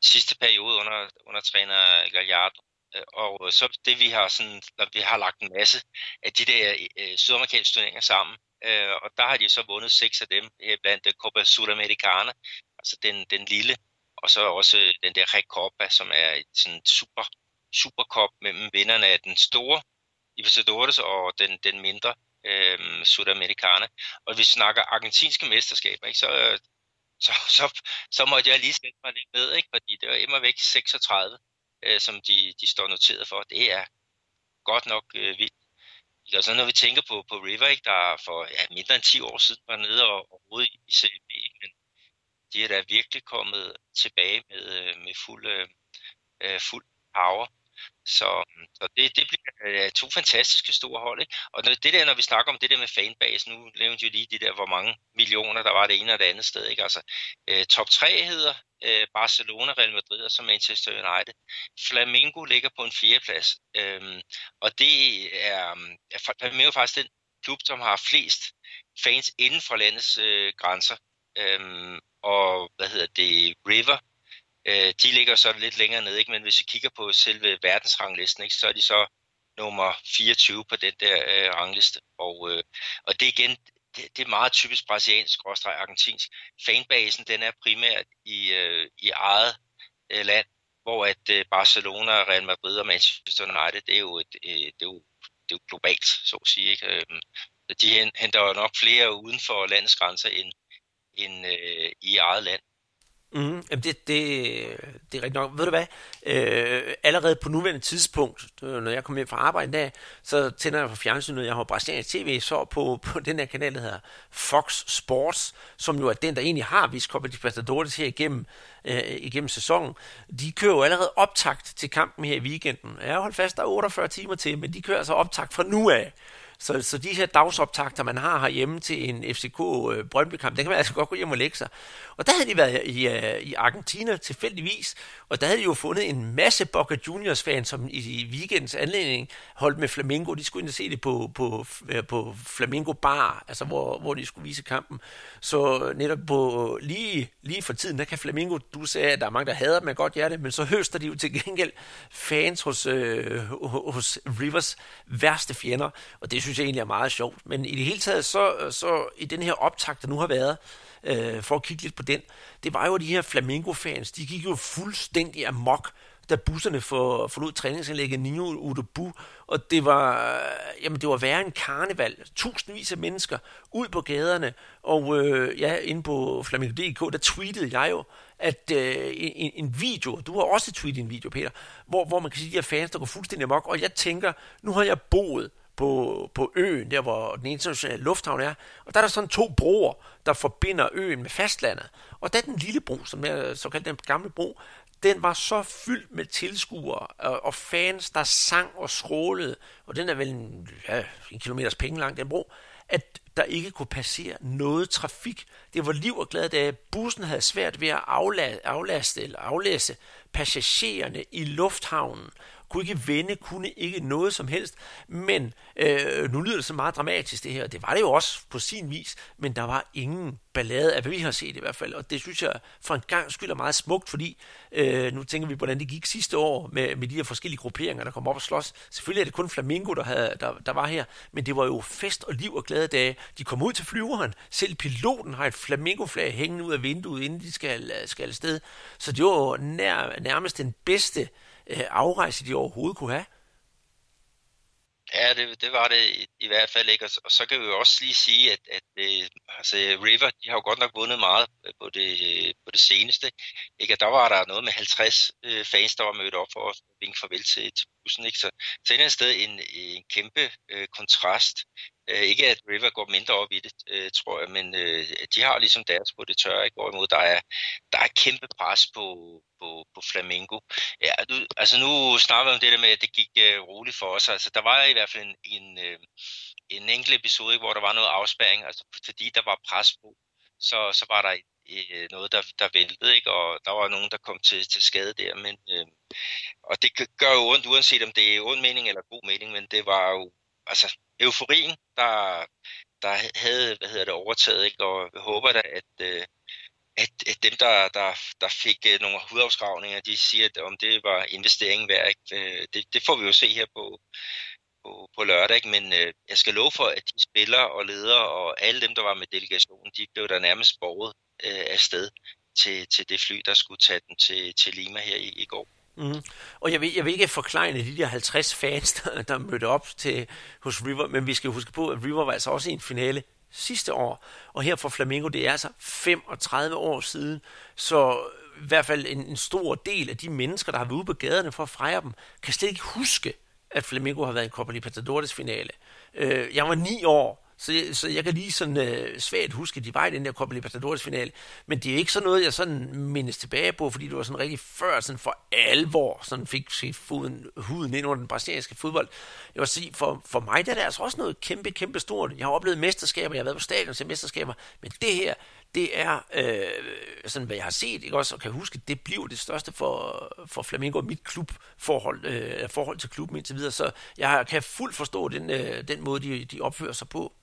sidste periode under, under træner Gallardo. Øh, og så det vi har sådan, vi har lagt en masse af de der øh, sydamerikanske turneringer sammen, øh, og der har de så vundet seks af dem, blandt øh, Copa Sudamericana, altså den, den lille, og så også den der Recopa, som er et sådan super, Supercop mellem vinderne af den store Libertadores og den, den mindre øh, Sudamericana. Og hvis vi snakker argentinske mesterskaber, ikke, så, øh, så, så, så måtte jeg lige sætte mig lidt med, ikke, fordi det var immer væk 36, øh, som de, de står noteret for. Det er godt nok øh, vildt. Og så når vi tænker på, på River, ikke, der for ja, mindre end 10 år siden var nede og, og rode i CB, men de er da virkelig kommet tilbage med, øh, med fuld, øh, øh fuld power. Så, mm, så det, det bliver øh, to fantastiske store hold. Ikke? Og når, det der, når vi snakker om det der med fanbase, nu nævnte jo lige de der, hvor mange millioner der var det ene og det andet sted. Ikke? Altså, øh, top 3 hedder øh, Barcelona, Real Madrid og så Manchester United. Flamengo ligger på en fjerdeplads. Øhm, og det er, uh, Flamengo er faktisk den klub, som har flest fans inden for landets øh, grænser. Øhm, og hvad hedder det, River Øh, de ligger så lidt længere nede, ikke? men hvis vi kigger på selve verdensranglisten, ikke, så er de så nummer 24 på den der øh, rangliste. Og, øh, og det er igen, det, det er meget typisk brasiliansk, og argentinsk. Fanbasen, den er primært i, øh, i eget øh, land, hvor at øh, Barcelona, Real Madrid og Manchester United, det er jo, et, øh, det er jo, det er jo globalt, så at sige. Ikke? Øh, de henter jo nok flere uden for landets grænser end, end øh, i eget land. Mm, jamen det, det, det er rigtigt nok. Ved du hvad? Øh, allerede på nuværende tidspunkt, øh, når jeg kommer hjem fra arbejde dag, så tænder jeg på fjernsynet, jeg har brasiliansk tv, så på, på den her kanal, der hedder Fox Sports, som jo er den, der egentlig har vist Copa Libertadores her igennem, øh, igennem sæsonen. De kører jo allerede optakt til kampen her i weekenden. Jeg har holdt fast, der er 48 timer til, men de kører altså optakt fra nu af. Så, så de her dagsoptagter, man har herhjemme til en FCK øh, Brøndby-kamp, det kan man altså godt gå hjem og lægge sig. Og der havde de været i, øh, i Argentina tilfældigvis, og der havde de jo fundet en masse Boca Juniors-fans, som i, i weekendens anledning holdt med Flamingo. De skulle ind og se det på, på, øh, på Flamingo Bar, altså hvor, hvor de skulle vise kampen. Så netop på, lige, lige for tiden, der kan Flamingo, du sagde, at der er mange, der hader dem af godt hjerte, men så høster de jo til gengæld fans hos, øh, hos Rivers værste fjender, og det synes jeg egentlig er meget sjovt. Men i det hele taget, så, så i den her optakt, der nu har været, øh, for at kigge lidt på den, det var jo de her Flamingo-fans, de gik jo fuldstændig amok, da busserne for, forlod træningsanlægget Nino Udobu, og det var, øh, jamen det var værre en karneval. Tusindvis af mennesker ud på gaderne, og øh, ja, inde på Flamingo.dk, der tweetede jeg jo, at øh, en, en video, du har også tweetet en video, Peter, hvor, hvor man kan sige, de her fans, der går fuldstændig amok, og jeg tænker, nu har jeg boet på, på øen, der hvor den internationale lufthavn er. Og der er der sådan to broer, der forbinder øen med fastlandet. Og der er den lille bro, som er såkaldt den gamle bro, den var så fyldt med tilskuere og, og fans, der sang og skrålede, og den er vel en, ja, en kilometers penge lang, den bro, at der ikke kunne passere noget trafik. Det var liv og glad, da bussen havde svært ved at aflaste eller aflæse passagererne i lufthavnen kunne ikke vende, kunne ikke noget som helst. Men øh, nu lyder det så meget dramatisk det her. Det var det jo også på sin vis, men der var ingen ballade af, hvad vi har set i hvert fald. Og det synes jeg for en gang skyld er meget smukt, fordi øh, nu tænker vi, hvordan det gik sidste år med, med de her forskellige grupperinger, der kom op og slås. Selvfølgelig er det kun Flamingo, der, havde, der, der var her, men det var jo fest og liv og glade dage. De kom ud til flyveren. Selv piloten har et Flamingo-flag hængende ud af vinduet, inden de skal, skal afsted. Så det var jo nær, nærmest den bedste øh, Øh, afrejse, de overhovedet kunne have. Ja, det, det var det i, i hvert fald ikke. Og, og så kan vi jo også lige sige, at, at øh, altså, River, de har jo godt nok vundet meget på det, på det seneste. Ikke? Og der var der noget med 50 øh, fans, der var mødt op for at vinke farvel til, til bussen. Ikke? Så, til et sted en, en kæmpe øh, kontrast Øh, ikke at River går mindre op i det, øh, tror jeg, men øh, de har ligesom deres på det tørre, ikke? Hvorimod der er, der er kæmpe pres på, på, på Flamingo. Ja, du, altså nu snakker vi om det der med, at det gik øh, roligt for os. Altså, der var i hvert fald en, en, øh, en enkelt episode, ikke, hvor der var noget afspæring, altså, fordi der var pres på, så, så var der øh, noget, der, der væltede, ikke? og der var nogen, der kom til, til skade der. Men, øh, og det gør jo ondt, uanset om det er ond mening eller god mening, men det var jo altså, euforien, der, der havde hvad hedder det, overtaget, ikke? og jeg håber da, at, øh, at, at dem, der, der, der fik øh, nogle hudafskrivninger, de siger, at om det var investeringen værd. Ikke? Øh, det, det får vi jo se her på, på, på lørdag, ikke? men øh, jeg skal love for, at de spillere og ledere og alle dem, der var med delegationen, de blev der nærmest borget øh, afsted til, til det fly, der skulle tage dem til, til Lima her i, i går. Mm. Og jeg vil, jeg vil ikke forklare de der 50 fans, der, der mødte op til hos River, men vi skal huske på, at River var altså også i en finale sidste år, og her for Flamengo, det er altså 35 år siden, så i hvert fald en, en stor del af de mennesker, der har været ude på gaderne for at fejre dem, kan slet ikke huske, at Flamengo har været i en Copa Libertadores finale. Øh, jeg var ni år, så, jeg, så jeg kan lige sådan øh, svagt huske, at de var i den der Copa Libertadores finale. Men det er ikke sådan noget, jeg sådan mindes tilbage på, fordi det var sådan rigtig før sådan for alvor sådan fik sit foden, huden ind under den brasilianske fodbold. Jeg vil sige, for, for mig der er det altså også noget kæmpe, kæmpe stort. Jeg har oplevet mesterskaber, jeg har været på stadion til mesterskaber, men det her, det er, øh, sådan hvad jeg har set, ikke også, og kan huske, det bliver det største for, for Flamingo, mit klubforhold, øh, forhold til klubben indtil videre, så jeg kan fuldt forstå den, øh, den måde, de, de opfører sig på.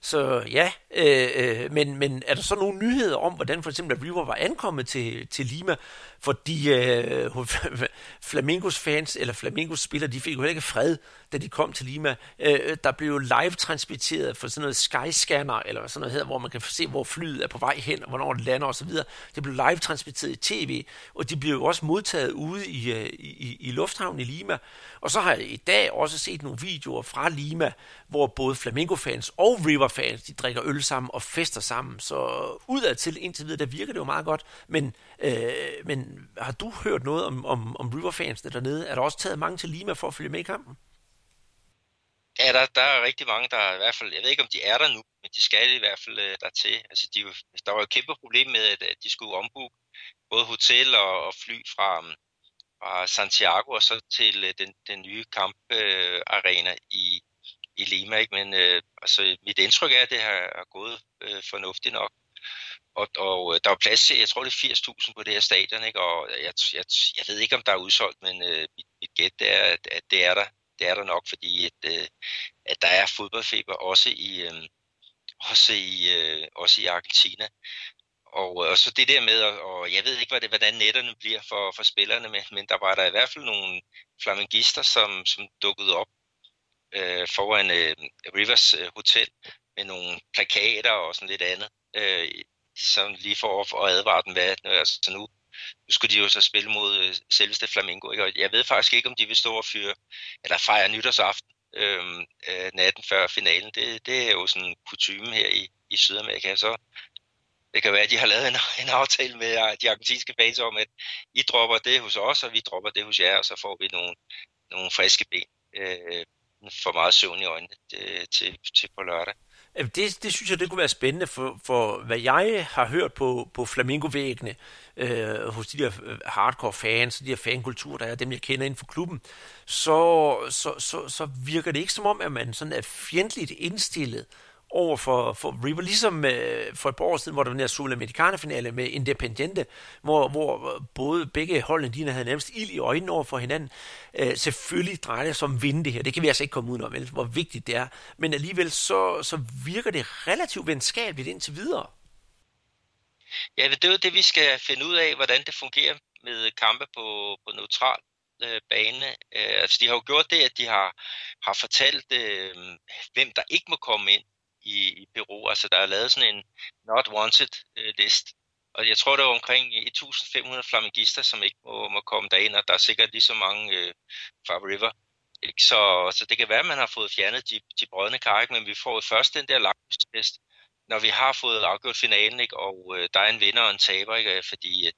Så ja, øh, øh, men, men er der så nogle nyheder om, hvordan for eksempel River var ankommet til, til Lima? Fordi øh, Flamingos fans, eller Flamingos spillere, de fik jo ikke fred, da de kom til Lima. Øh, der blev jo live-transmitteret for sådan noget Skyscanner, eller sådan noget hedder, hvor man kan se, hvor flyet er på vej hen, og hvornår det lander osv. Det blev live-transmitteret i tv, og de blev jo også modtaget ude øh, i, i, i lufthavnen i Lima. Og så har jeg i dag også set nogle videoer fra Lima, hvor både Flamingo-fans og River-fans, de drikker øl sammen og fester sammen. Så udadtil indtil videre, der virker det jo meget godt. Men, øh, men har du hørt noget om, om, om River-fansene dernede? Er der også taget mange til Lima for at følge med i kampen? Ja, der, der er rigtig mange, der i hvert fald, jeg ved ikke om de er der nu, men de skal i hvert fald øh, dertil. Altså, de, der var jo et kæmpe problem med, at, at de skulle ombooke både hotel og, og fly fra, mm, fra Santiago og så til øh, den, den nye kamparena øh, i, i Lima. Ikke? Men øh, altså, mit indtryk er, at det har, har gået øh, fornuftigt nok. Og, og øh, der var plads til, jeg tror det er 80.000 på det her stadion, ikke? og øh, jeg, jeg, jeg ved ikke, om der er udsolgt, men øh, mit, mit gæt er, at, at det er der det er der nok, fordi at, øh, at der er fodboldfeber også i, øh, også i, øh, også i Argentina. Og, øh, og så det der med, og jeg ved ikke, hvad det, hvordan netterne bliver for, for spillerne, men, men der var der i hvert fald nogle flamengister, som, som dukkede op øh, foran øh, Rivers øh, Hotel med nogle plakater og sådan lidt andet, øh, sådan lige for at advare dem, hvad altså nu nu skulle de jo så spille mod øh, selveste Flamingo, ikke? og jeg ved faktisk ikke, om de vil stå og fyre, eller fejre nytårsaften øhm, øh, natten før finalen. Det, det er jo sådan en kutume her i, i Sydamerika, så det kan være, at de har lavet en, en aftale med de argentinske fans om, at I dropper det hos os, og vi dropper det hos jer, og så får vi nogle, nogle friske ben. Øh, for meget søvn i øjnene øh, til, til på lørdag. Det, det synes jeg, det kunne være spændende, for, for hvad jeg har hørt på, på flamingovæggene øh, hos de der øh, hardcore fans, de der fankultur, der er dem, jeg kender inden for klubben, så, så, så, så virker det ikke som om, at man sådan er fjendtligt indstillet over for, for River, ligesom øh, for et par år siden, hvor der var den her Sudamericana-finale med Independiente, hvor, hvor øh, både begge holdene, de havde nærmest ild i øjnene over for hinanden. Øh, selvfølgelig drejer det sig om vinde det her, det kan vi altså ikke komme ud om, hvor vigtigt det er, men alligevel så, så virker det relativt venskabeligt indtil videre. Ja, det er jo det, vi skal finde ud af, hvordan det fungerer med kampe på, på neutral øh, bane. Øh, altså, de har jo gjort det, at de har, har fortalt, øh, hvem der ikke må komme ind i, i Peru. Altså der er lavet sådan en not wanted øh, list. Og jeg tror, der er omkring 1.500 flamingister, som ikke må, må komme derind, og der er sikkert lige så mange øh, fra River. Ikke? Så, så det kan være, at man har fået fjernet de, de brødne kark, men vi får først den der langtidstest, når vi har fået afgjort finalen, ikke? og øh, der er en vinder og en taber, ikke? Øh, fordi øh,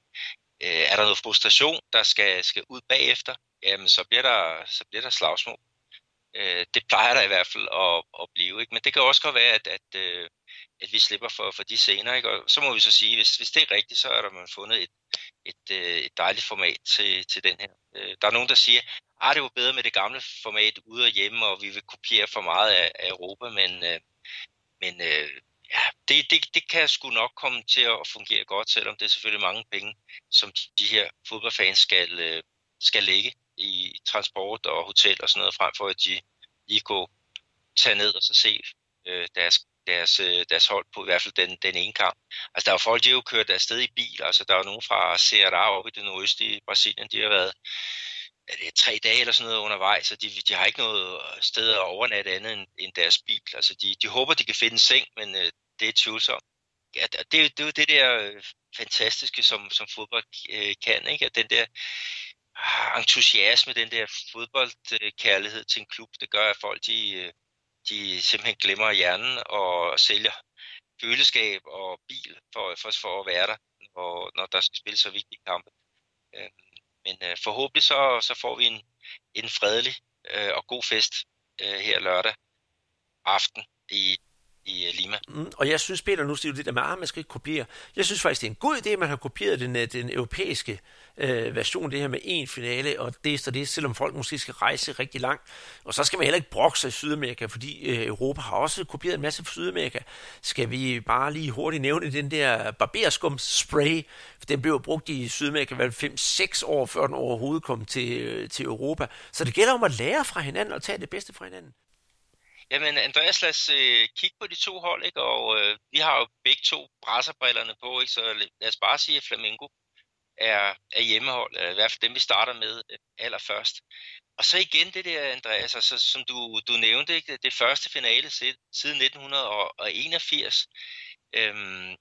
øh, er der noget frustration, der skal, skal ud bagefter, jamen så bliver der, så bliver der slagsmål. Øh, det plejer der i hvert fald at, at blive. Ikke? Men det kan også godt være, at, at, øh, at vi slipper for, for de scener. Ikke? Og så må vi så sige, hvis, hvis det er rigtigt, så er der man fundet et, et, øh, et dejligt format til, til den her. Øh, der er nogen, der siger, at ah, det var bedre med det gamle format ude og hjemme, og vi vil kopiere for meget af, af Europa, men, øh, men øh, ja, det, det, det kan sgu nok komme til at fungere godt, selvom det er selvfølgelig mange penge, som de her fodboldfans skal, øh, skal lægge i transport og hotel og sådan noget, frem for at de lige kunne tage ned og så se øh, deres, deres, øh, deres hold på i hvert fald den, den ene kamp. Altså der er jo folk, de har jo kørt afsted i bil, altså der er jo nogen fra Ceará op i det nordøstlige Brasilien, de har været er det tre dage eller sådan noget undervejs, så de, de har ikke noget sted at overnatte andet end, end deres bil. Altså de, de håber, de kan finde en seng, men øh, det er tvivlsomt. Ja, det, det, det er jo det der øh, fantastiske, som, som fodbold øh, kan, ikke? At den der entusiasme, den der fodboldkærlighed til en klub, det gør, at folk de, de simpelthen glemmer hjernen og sælger føleskab og bil for, for, for at være der, når, når der skal spilles så vigtige kampe. Øh, men øh, forhåbentlig så, så får vi en, en fredelig øh, og god fest her lørdag aften i i øh, Lima. Mm, og jeg synes, Peter, nu siger du det der med, at ah, man skal ikke kopiere. Jeg synes faktisk, det er en god idé, at man har kopieret den, øh, den europæiske øh, version, det her med en finale, og det er det, selvom folk måske skal rejse rigtig langt. Og så skal man heller ikke brokke i Sydamerika, fordi øh, Europa har også kopieret en masse fra Sydamerika. Skal vi bare lige hurtigt nævne den der barberskum spray, for den blev brugt i Sydamerika vel 5-6 år, før den overhovedet kom til, øh, til Europa. Så det gælder om at lære fra hinanden og tage det bedste fra hinanden. Jamen, Andreas, lad os øh, kigge på de to hold, ikke? og øh, vi har jo begge to brasserbrillerne på, ikke? så lad os bare sige, at Flamengo er, er hjemmehold, i hvert fald dem, vi starter med øh, allerførst. Og så igen det der, Andreas, altså, som du, du nævnte, ikke? det første finale siden 1981. Øhm,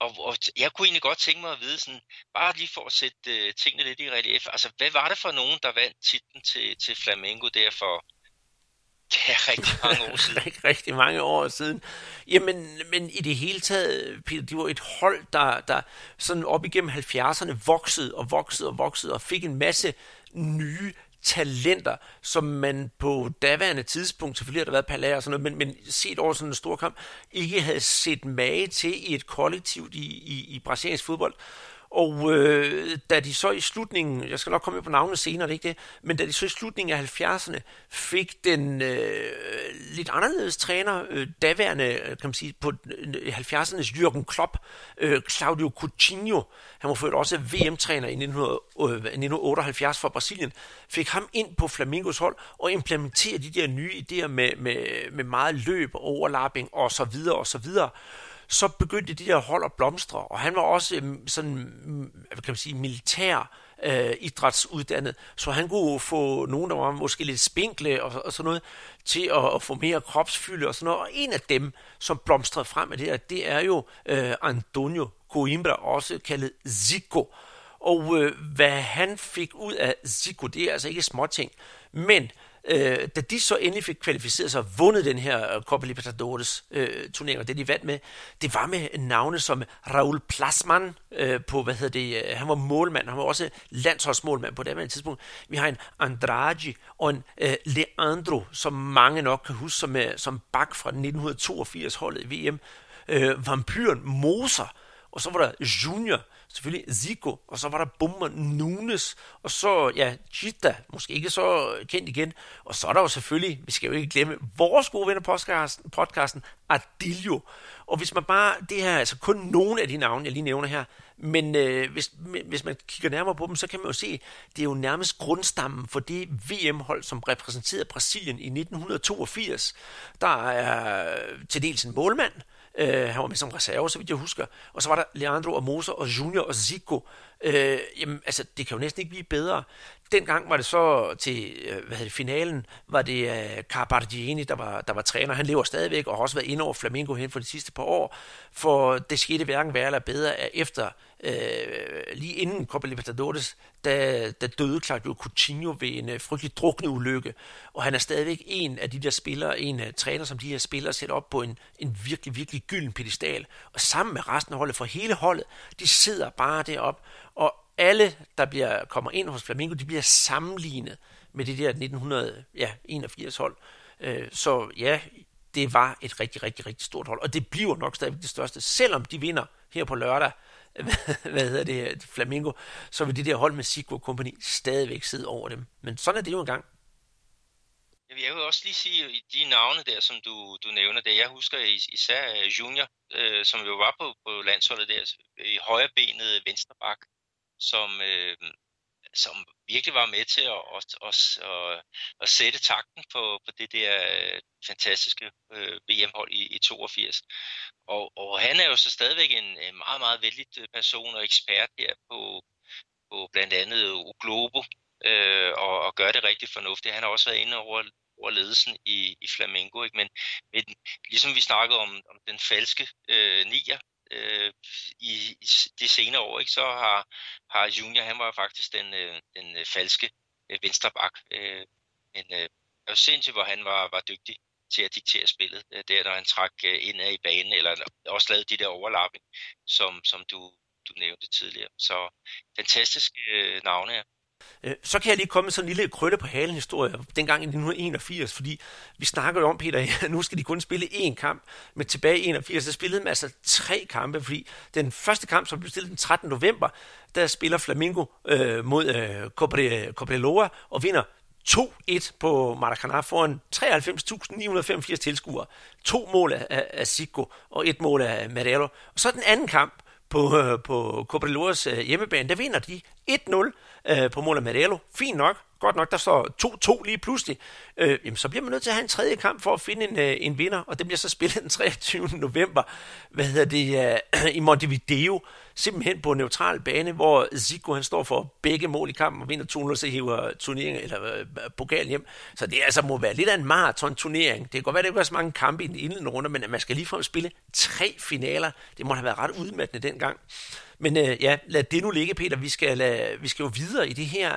og, og jeg kunne egentlig godt tænke mig at vide, sådan, bare lige for at sætte øh, tingene lidt i relief, altså hvad var det for nogen, der vandt titlen til, til Flamengo der for, det er rigtig mange år siden. rigtig, rigtig mange år siden. Jamen, men i det hele taget, Peter, det var et hold, der, der sådan op igennem 70'erne voksede og voksede og voksede og fik en masse nye talenter, som man på daværende tidspunkt, selvfølgelig har der været Palais og sådan noget, men, men set over sådan en stor kamp, ikke havde set mage til i et kollektivt i, i, i brasiliansk fodbold. Og øh, da de så i slutningen, jeg skal nok komme på navnet senere, det ikke det, men da de så i slutningen af 70'erne fik den øh, lidt anderledes træner, øh, daværende, øh, kan man sige, på øh, 70'ernes Jürgen Klopp, øh, Claudio Coutinho, han var ført også VM-træner i 1978 øh, for Brasilien, fik ham ind på Flamingos hold og implementerede de der nye idéer med, med, med meget løb, overlapping og så videre og så videre så begyndte de der hold at blomstre, og han var også mm, sådan, mm, hvad kan man sige, militær øh, idrætsuddannet, så han kunne få nogen, der var måske lidt spinkle og, og sådan noget, til at, at få mere kropsfylde og sådan noget. Og en af dem, som blomstrede frem af det her, det er jo øh, Antonio Coimbra, også kaldet Zico. Og øh, hvad han fik ud af Zico, det er altså ikke småting, men Øh, da de så endelig fik kvalificeret sig og vundet den her øh, Copa Libertadores øh, turnering, og det de vandt med, det var med navne som Raul Plasman øh, på, hvad hedder det, øh, han var målmand, han var også landsholdsmålmand på det tidspunkt. Vi har en Andrade og en øh, Leandro, som mange nok kan huske som, øh, som bak fra 1982 holdet i VM. Øh, vampyren Moser, og så var der Junior, selvfølgelig Zico, og så var der Bummer Nunes, og så, ja, Chita, måske ikke så kendt igen, og så er der jo selvfølgelig, vi skal jo ikke glemme, vores gode venner podcasten, podcasten Adilio. Og hvis man bare, det her altså kun nogle af de navne, jeg lige nævner her, men øh, hvis, hvis man kigger nærmere på dem, så kan man jo se, det er jo nærmest grundstammen for det VM-hold, som repræsenterede Brasilien i 1982. Der er til dels en målmand, Øh, Øh, han var med som reserve, så vidt jeg husker. Og så var der Leandro og Moser og Junior og Zico. Øh, jamen, altså, det kan jo næsten ikke blive bedre. Dengang var det så til øh, hvad hedder det, finalen, var det øh, uh, Carbardieni, der var, der var træner. Han lever stadigvæk og har også været inde over Flamengo hen for de sidste par år. For det skete hverken værre eller bedre, at efter øh, lige inden Copa Libertadores, der, der døde Claudio Coutinho ved en øh, frygtelig drukne ulykke, og han er stadigvæk en af de der spillere, en af træner, som de her spillere sætter op på en, en virkelig, virkelig gylden pedestal, og sammen med resten af holdet, for hele holdet, de sidder bare derop, og alle, der bliver, kommer ind hos Flamingo, de bliver sammenlignet med det der 1981 hold. Øh, så ja, det var et rigtig, rigtig, rigtig stort hold, og det bliver nok stadigvæk det største, selvom de vinder her på lørdag hvad hedder det, Flamingo, så vil det der hold med Sigurd Company stadigvæk sidde over dem. Men sådan er det jo engang. Jeg vil også lige sige, de navne der, som du, du nævner der, jeg husker især øh, Junior, øh, som jo var på, på landsholdet der, i højrebenet venstreback, som, øh, som virkelig var med til at, at, at, at, at sætte takten på, på det der øh, fantastiske øh, VM-hold i, i 82. Og, og han er jo så stadigvæk en, en meget, meget vældig øh, person og ekspert her på, på blandt andet Globo, øh, og, og gør det rigtig fornuftigt. Han har også været inde over, over ledelsen i, i Flamengo, ikke? Men, men ligesom vi snakkede om, om den falske øh, nier, øh, i, i de senere år, ikke, så har, har Junior, han var faktisk den, øh, den øh, falske øh, venstreback. Øh, men øh, det var sindssygt, hvor han var, var dygtig til at diktere spillet, øh, der når han trak øh, ind i banen, eller også lavede de der overlapping, som, som du, du nævnte tidligere. Så fantastiske øh, navne her. Øh, så kan jeg lige komme med sådan en lille krølle på halen historie, dengang i 1981, fordi vi snakker jo om, Peter, at nu skal de kun spille én kamp, men tilbage i 81, der spillede man altså tre kampe, fordi den første kamp, som blev stillet den 13. november, der spiller Flamingo øh, mod øh, Cobreloa og vinder 2-1 på Maracanã foran 93.985 tilskuere. To mål af, af Zico og et mål af Marrero. Og så den anden kamp på, øh, på Cobreloas øh, hjemmebane, der vinder de 1-0 øh, på mål af Marrero. Fint nok. Godt nok, der står 2-2 lige pludselig. Øh, jamen, så bliver man nødt til at have en tredje kamp for at finde en, øh, en vinder, og det bliver så spillet den 23. november hvad hedder det, øh, i Montevideo simpelthen på neutral bane, hvor Zico han står for begge mål i kampen og vinder 2-0, så hiver turneringen eller øh, pokalen hjem. Så det altså må være lidt af en maraton-turnering. Det kan godt være, at det ikke var så mange kampe i den indledende runde, men at man skal lige spille tre finaler, det må have været ret udmattende dengang. Men øh, ja, lad det nu ligge, Peter. Vi skal, lad, vi skal jo videre i det her...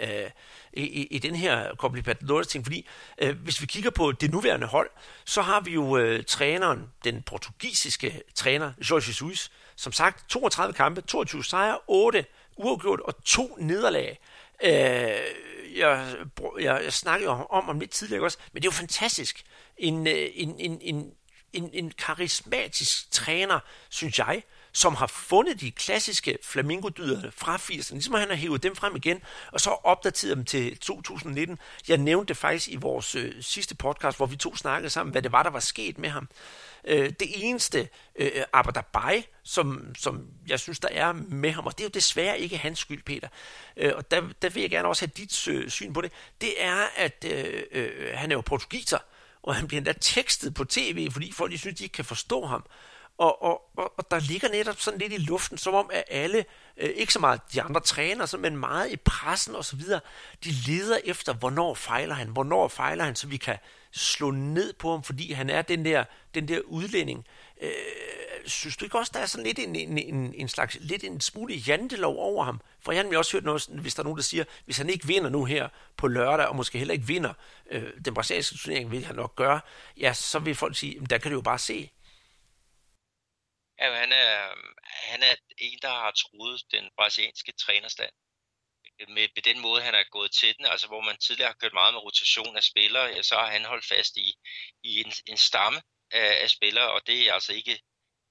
Øh, i, i, i den her Copa ting, fordi øh, hvis vi kigger på det nuværende hold, så har vi jo øh, træneren, den portugisiske træner, Jorge Jesus, som sagt 32 kampe, 22 sejre, 8 uafgjort og to nederlag. Øh, jeg, jeg, jeg snakkede om, om om lidt tidligere også, men det er jo fantastisk. En, øh, en, en, en, en, en karismatisk træner, synes jeg, som har fundet de klassiske flamingodyder fra 80'erne, ligesom han har hævet dem frem igen, og så opdateret dem til 2019. Jeg nævnte det faktisk i vores øh, sidste podcast, hvor vi to snakkede sammen, hvad det var, der var sket med ham. Øh, Øh, det eneste øh, Abadabai, som, som jeg synes, der er med ham, og det er jo desværre ikke hans skyld, Peter, øh, og der, der vil jeg gerne også have dit øh, syn på det, det er, at øh, øh, han er jo portugiser, og han bliver endda tekstet på tv, fordi folk de synes, de ikke kan forstå ham. Og, og, og, og der ligger netop sådan lidt i luften, som om at alle, øh, ikke så meget de andre trænere, men meget i pressen og så videre, de leder efter, hvornår fejler han, hvornår fejler han, så vi kan slå ned på ham, fordi han er den der, den der udlænding. Øh, synes du ikke også, der er sådan lidt en, en, en, en slags, lidt en smule jantelov over ham? For jeg har også hørt noget, hvis der er nogen, der siger, hvis han ikke vinder nu her på lørdag, og måske heller ikke vinder øh, den brasilianske turnering, vil han nok gøre, ja, så vil folk sige, der kan du jo bare se, Ja, han er, han er en, der har troet den brasilianske trænerstand. Med, med den måde, han er gået til den, altså hvor man tidligere har kørt meget med rotation af spillere, ja, så har han holdt fast i, i en, en stamme af, af spillere, og det er altså ikke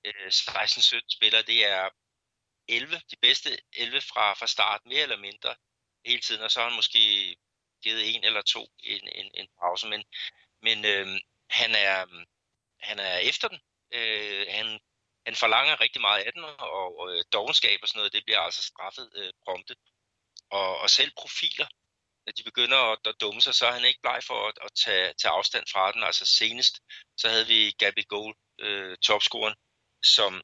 øh, 16-17 spillere, det er 11, de bedste 11 fra, fra start, mere eller mindre, hele tiden, og så har han måske givet en eller to en, en, en pause, men, men øh, han, er, han er efter den. Øh, han han forlanger rigtig meget af den, og, og øh, dogenskab og sådan noget, det bliver altså straffet øh, prompte. Og, og selv profiler, når de begynder at, at dumme sig, så er han ikke bleg for at, at tage, tage afstand fra den. Altså senest, så havde vi Gabi Gold, øh, topscoren, som,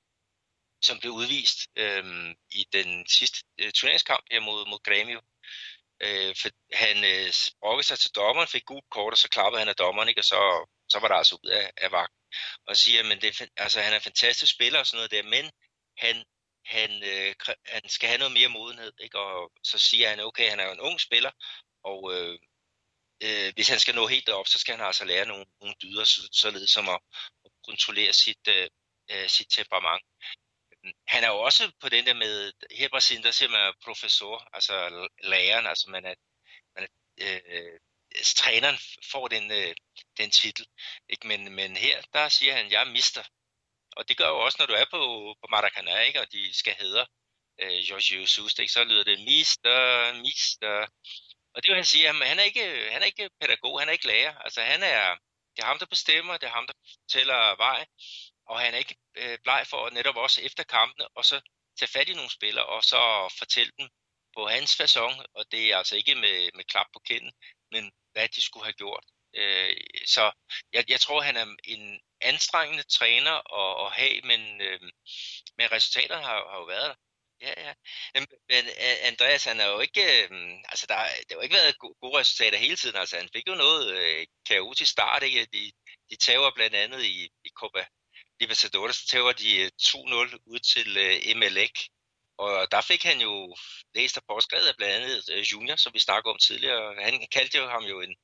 som blev udvist øh, i den sidste øh, turneringskamp her mod, mod Grêmio. Øh, for han øh, brokkede sig til dommeren, fik gult kort, og så klappede han af dommeren, ikke? og så, så var der altså ud af, af vagten og siger, at det altså, han er en fantastisk spiller og sådan noget der, men han, han, øh, han skal have noget mere modenhed, ikke? og så siger han, okay, han er jo en ung spiller, og øh, øh, hvis han skal nå helt op, så skal han altså lære nogle, nogle dyder, så, således som at, at kontrollere sit, øh, øh sit temperament. Øhm, han er jo også på den der med, her i Brasilien, der siger man professor, altså læreren, altså man er, man er øh, træneren får den, øh, den titel. Ikke? Men, men her, der siger han, jeg er mister. Og det gør jo også, når du er på, på Maracanã, ikke? og de skal hedre øh, Jorge Jesus, ikke? så lyder det mister, mister. Og det vil han sige, at han er, ikke, han er ikke pædagog, han er ikke lærer. Altså han er, det er ham, der bestemmer, det er ham, der fortæller vej, og han er ikke øh, bleg for netop også efter kampene, og så tage fat i nogle spillere, og så fortælle dem på hans façon, og det er altså ikke med, med klap på kinden, men hvad de skulle have gjort. Øh, så jeg, jeg tror, han er en anstrengende træner at, at have, men, øh, men resultaterne har, har jo været der. Ja, ja. Men, men Andreas, han har jo ikke, øh, altså der, det har jo ikke været gode resultater hele tiden. Altså han fik jo noget øh, kaotisk start, ikke? De, de tager blandt andet i, i Copa Libertadores, så tager de øh, 2-0 ud til øh, MLEC. Og der fik han jo læst og påskrevet af blandt andet øh, Junior, som vi snakkede om tidligere. Han kaldte jo ham jo en,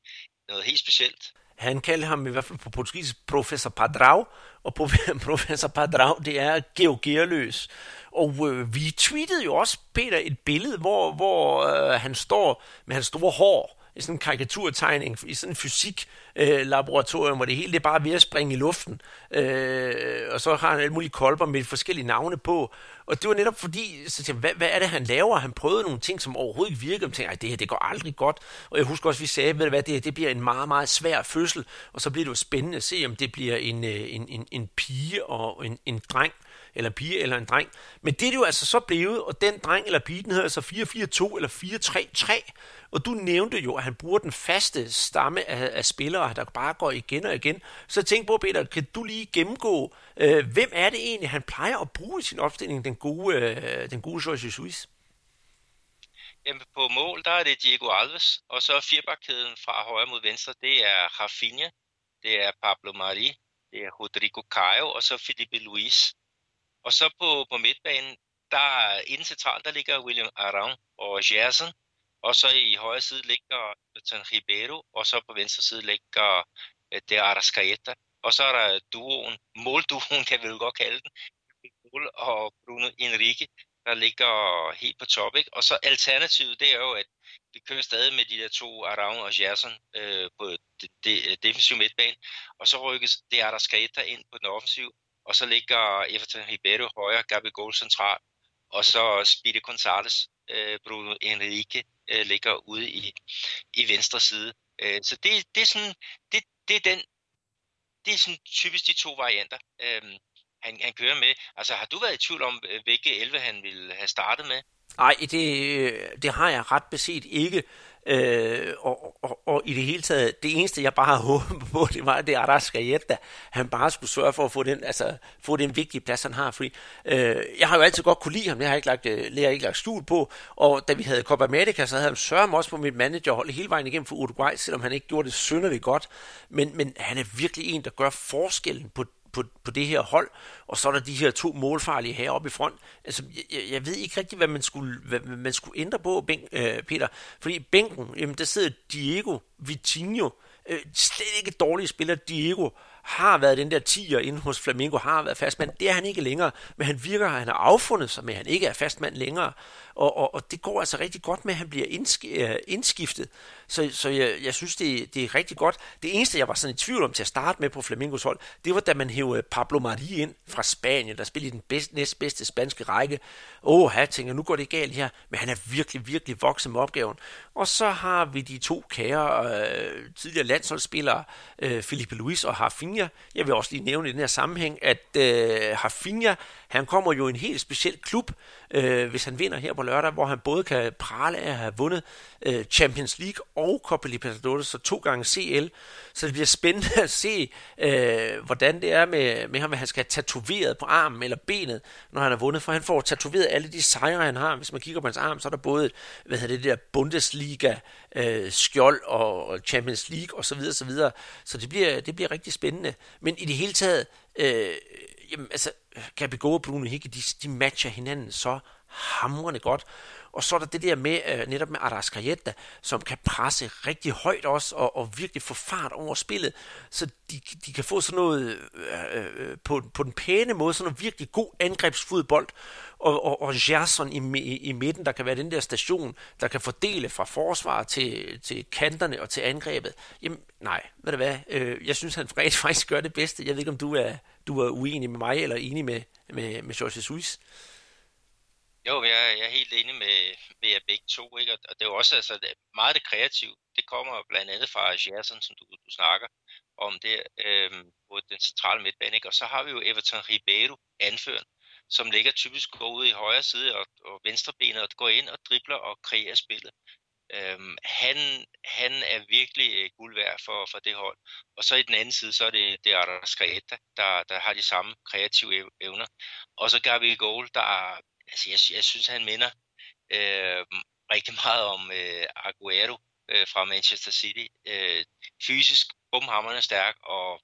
noget helt specielt. Han kaldte ham i hvert fald på portugisisk professor Padrau, og professor Padrao, det er georgierløs. Og øh, vi tweetede jo også, Peter, et billede, hvor, hvor øh, han står med hans store hår, i sådan en karikaturtegning, i sådan en fysiklaboratorium, øh, hvor det hele det er bare ved at springe i luften. Øh, og så har han alle mulige kolber med forskellige navne på. Og det var netop fordi, så tænkte, hvad, hvad er det, han laver? Han prøvede nogle ting, som overhovedet ikke virkede. Jeg tænkte, det her, det går aldrig godt. Og jeg husker også, vi sagde, ved hvad, det, her, det bliver en meget, meget svær fødsel. Og så bliver det jo spændende at se, om det bliver en, øh, en, en, en pige og en, en dreng. eller pige eller en dreng. Men det er det jo altså så blevet, og den dreng eller pige, den hedder altså 442 eller 433. Og du nævnte jo, at han bruger den faste stamme af, af spillere, der bare går igen og igen. Så tænk på, Peter, kan du lige gennemgå, øh, hvem er det egentlig, han plejer at bruge i sin opstilling, den gode, øh, den gode Jorge Jesus? Jamen, på mål, der er det Diego Alves, og så firebakkæden fra højre mod venstre, det er Rafinha, det er Pablo Mari, det er Rodrigo Caio, og så Felipe Luis. Og så på, på midtbanen, der inden centralt, der ligger William Arão og Gerson, og så i højre side ligger Jonathan Ribeiro, og så på venstre side ligger øh, det er Arrascaeta. Og så er der duoen, målduoen kan vi jo godt kalde den, og Bruno Enrique, der ligger helt på top. Ikke? Og så alternativet, det er jo, at vi kører stadig med de der to, Araun og Gerson, øh, på det, det, defensiv midtbane, og så rykkes det er der skater ind på den offensiv, og så ligger Everton Ribeiro højre, Gabi Gold central, og så Spide Gonzalez, øh, Bruno Enrique øh, ligger ude i, i venstre side. Øh, så det, det er sådan, det, det er den, det er sådan typisk de to varianter. øhm, han, han kører med. Altså, har du været i tvivl om, hvilke 11 han ville have startet med? Nej, det, øh, det har jeg ret beset ikke. Øh, og, og, og i det hele taget, det eneste jeg bare håber håbet på, det var, det er Arascaeta. Han bare skulle sørge for at få den, altså, få den vigtige plads, han har. Fordi, øh, jeg har jo altid godt kunne lide ham, det har jeg ikke lagt, øh, det har jeg ikke lagt stul på. Og da vi havde Copa America, så havde han sørget også på mit managerhold hele vejen igennem for Uruguay, selvom han ikke gjorde det synderligt godt. Men, men han er virkelig en, der gør forskellen på på, på det her hold, og så er der de her to målfarlige heroppe i front. Altså, jeg, jeg ved ikke rigtig, hvad man skulle, hvad man skulle ændre på, bænk, øh, Peter. Fordi bænken, jamen, der sidder Diego Vitinho, øh, slet ikke dårlige spiller, Diego, har været den der tiger inde hos Flamengo, har været fastmand. Det er han ikke længere, men han virker, at han har affundet sig med, at han ikke er fastmand længere. Og, og, og det går altså rigtig godt med, at han bliver øh, indskiftet. Så, så jeg, jeg synes, det, det er rigtig godt. Det eneste, jeg var sådan i tvivl om til at starte med på Flamingos hold, det var, da man hævde Pablo Mari ind fra Spanien, der spillede i den bedste, næstbedste spanske række. Åh, oh, jeg tænker, nu går det galt her, men han er virkelig, virkelig vokset med opgaven. Og så har vi de to kære øh, tidligere landsholdsspillere, øh, Felipe Luis og Harfinha. Jeg vil også lige nævne i den her sammenhæng, at øh, Harfinha, han kommer jo i en helt speciel klub, øh, hvis han vinder her på lørdag, hvor han både kan prale af at have vundet øh, Champions League og Copa Libertadores, så to gange CL. Så det bliver spændende at se, øh, hvordan det er med, med ham, at han skal have tatoveret på armen eller benet, når han har vundet, for han får tatoveret alle de sejre, han har. Hvis man kigger på hans arm, så er der både hvad hedder det der Bundesliga øh, skjold og Champions League osv. Så, videre, så, videre. så det bliver, det bliver rigtig spændende. Men i det hele taget, øh, jamen, altså, Gabigol og Bruno Hickey, de, de matcher hinanden så hamrende godt. Og så er der det der med, øh, netop med Arrascaeta, som kan presse rigtig højt også, og, og virkelig få fart over spillet, så de, de kan få sådan noget, øh, øh, øh på, på den pæne måde, sådan noget virkelig god angrebsfodbold, og, og, og Gerson i, i, i midten, der kan være den der station, der kan fordele fra forsvar til, til kanterne og til angrebet. Jamen, nej, ved du hvad, øh, jeg synes, han faktisk gør det bedste. Jeg ved ikke, om du er, du er uenig med mig, eller enig med, med, med George Jesus. Jo, jeg, jeg er helt enig med, med jer begge to, ikke? og det er jo også altså, meget det kreative. Det kommer blandt andet fra Gerson, som du, du snakker om det, øhm, på den centrale midtbane. Ikke? Og så har vi jo Everton Ribeiro, anføren, som ligger typisk går ud i højre side og, og venstre benet og går ind og dribler og kreerer spillet. Øhm, han, han er virkelig øh, guld værd for, for det hold. Og så i den anden side, så er det, det Arrascaeta, der, der har de samme kreative evner. Og så Gabi Goal, der altså jeg, jeg synes, han minder øh, rigtig meget om øh, Aguero øh, fra Manchester City. Øh, fysisk bumhammerne stærk og,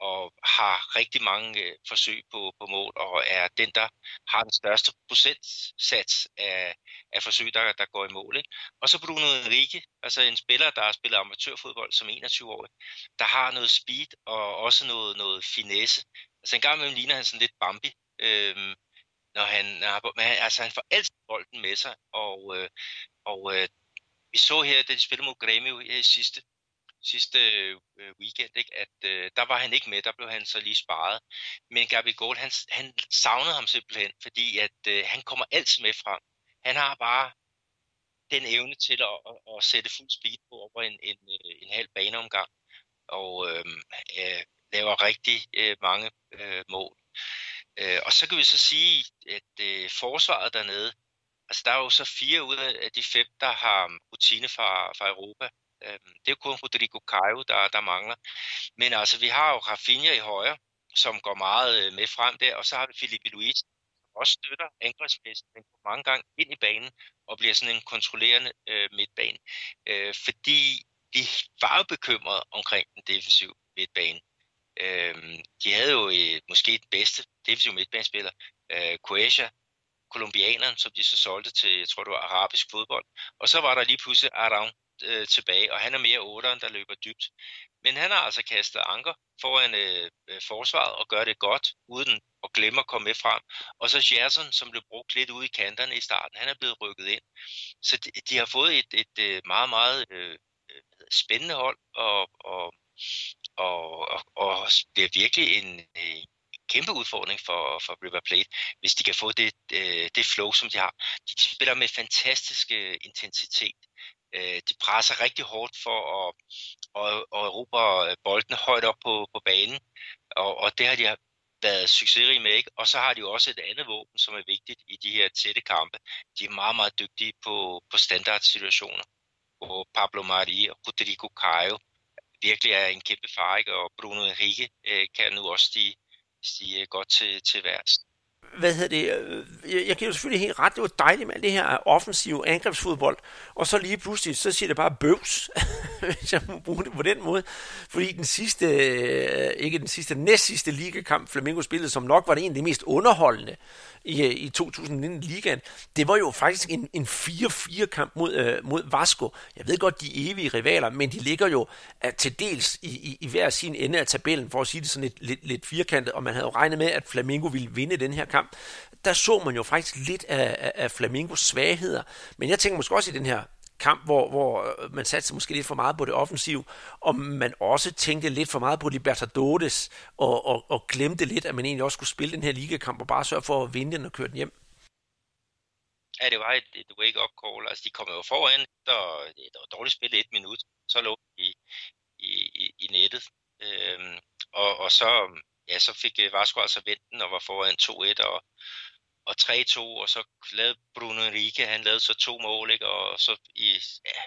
og har rigtig mange øh, forsøg på, på mål og er den, der har den største procentsats af, af forsøg, der, der går i mål. Ikke? Og så Bruno Enrique, altså en spiller, der har spillet amatørfodbold som 21-årig, der har noget speed og også noget, noget finesse. Altså en gang imellem ligner han sådan lidt Bambi, øh, når han, når han, altså han får altid bolden med sig, og, øh, og øh, vi så her, da de spillede mod Grêmio i sidste, sidste øh, weekend, ikke, at øh, der var han ikke med, der blev han så lige sparet. Men Gabi Gold, han, han savnede ham simpelthen, fordi at øh, han kommer altid med frem. Han har bare den evne til at, at, at sætte fuld speed på over en, en, øh, en halv baneomgang, og øh, øh, laver rigtig øh, mange øh, mål. Øh, og så kan vi så sige, at øh, forsvaret dernede, altså der er jo så fire ud af de fem, der har rutine fra, fra Europa. Øh, det er jo kun Rodrigo Caio, der, der mangler. Men altså, vi har jo Rafinha i højre, som går meget øh, med frem der, og så har vi Felipe Luis, som også støtter angrebsmæssigt, men går mange gange ind i banen og bliver sådan en kontrollerende øh, midtbane. Øh, fordi de var jo bekymrede omkring den defensive midtbane. Øh, de havde jo øh, måske den bedste defensive midtbanespiller, øh, Croatia, kolumbianeren, som de så solgte til, jeg tror det var arabisk fodbold. Og så var der lige pludselig Aram øh, tilbage, og han er mere 8'eren, der løber dybt. Men han har altså kastet anker foran øh, øh, forsvaret og gør det godt, uden at glemme at komme med frem. Og så Gerson, som blev brugt lidt ude i kanterne i starten, han er blevet rykket ind. Så de, de har fået et, et, et meget, meget øh, øh, spændende hold, og, og, og, og, og det er virkelig en, en kæmpe udfordring for, for River Plate, hvis de kan få det, det, det flow, som de har. De spiller med fantastisk intensitet. Øh, de presser rigtig hårdt for at, at, at erobre øh, bolden højt op på, på banen, og, og det har de været succesrige med. Ikke? Og så har de jo også et andet våben, som er vigtigt i de her tætte kampe. De er meget, meget dygtige på, på standardsituationer. hvor Pablo Mari og Rodrigo Caio virkelig er en kæmpe far, ikke? og Bruno Henrique øh, kan nu også stige, stige godt til, til værst hvad hedder det, øh, jeg, jeg giver jo selvfølgelig helt ret, det var dejligt med det her offensive angrebsfodbold, og så lige pludselig, så siger det bare bøvs, hvis jeg må bruge det på den måde, fordi den sidste, øh, ikke den sidste, næst sidste ligakamp, Flamengo spillede, som nok var det en af de mest underholdende i, øh, i 2019 ligaen, det var jo faktisk en, en 4-4 kamp mod, øh, mod Vasco. Jeg ved godt, de evige rivaler, men de ligger jo at til dels i, i, i hver sin ende af tabellen, for at sige det sådan lidt, lidt, lidt firkantet, og man havde jo regnet med, at Flamengo ville vinde den her kamp. Der så man jo faktisk lidt af, af, af Flamingos svagheder, men jeg tænker måske også i den her kamp, hvor, hvor øh, man satte måske lidt for meget på det offensiv, og man også tænkte lidt for meget på Libertadores, og, og, og glemte lidt, at man egentlig også skulle spille den her ligakamp, og bare sørge for at vinde den og køre den hjem. Ja, det var et, et wake-up call. Altså, de kom jo foran, der, der var dårligt spillet et minut, så lå de i, i, i nettet. Øhm, og, og så, ja, så fik øh, Vasco altså vendt den og var foran 2-1, og, og 3-2, og så lavede Bruno Enrique, han lavede så to mål, ikke? og så i ja,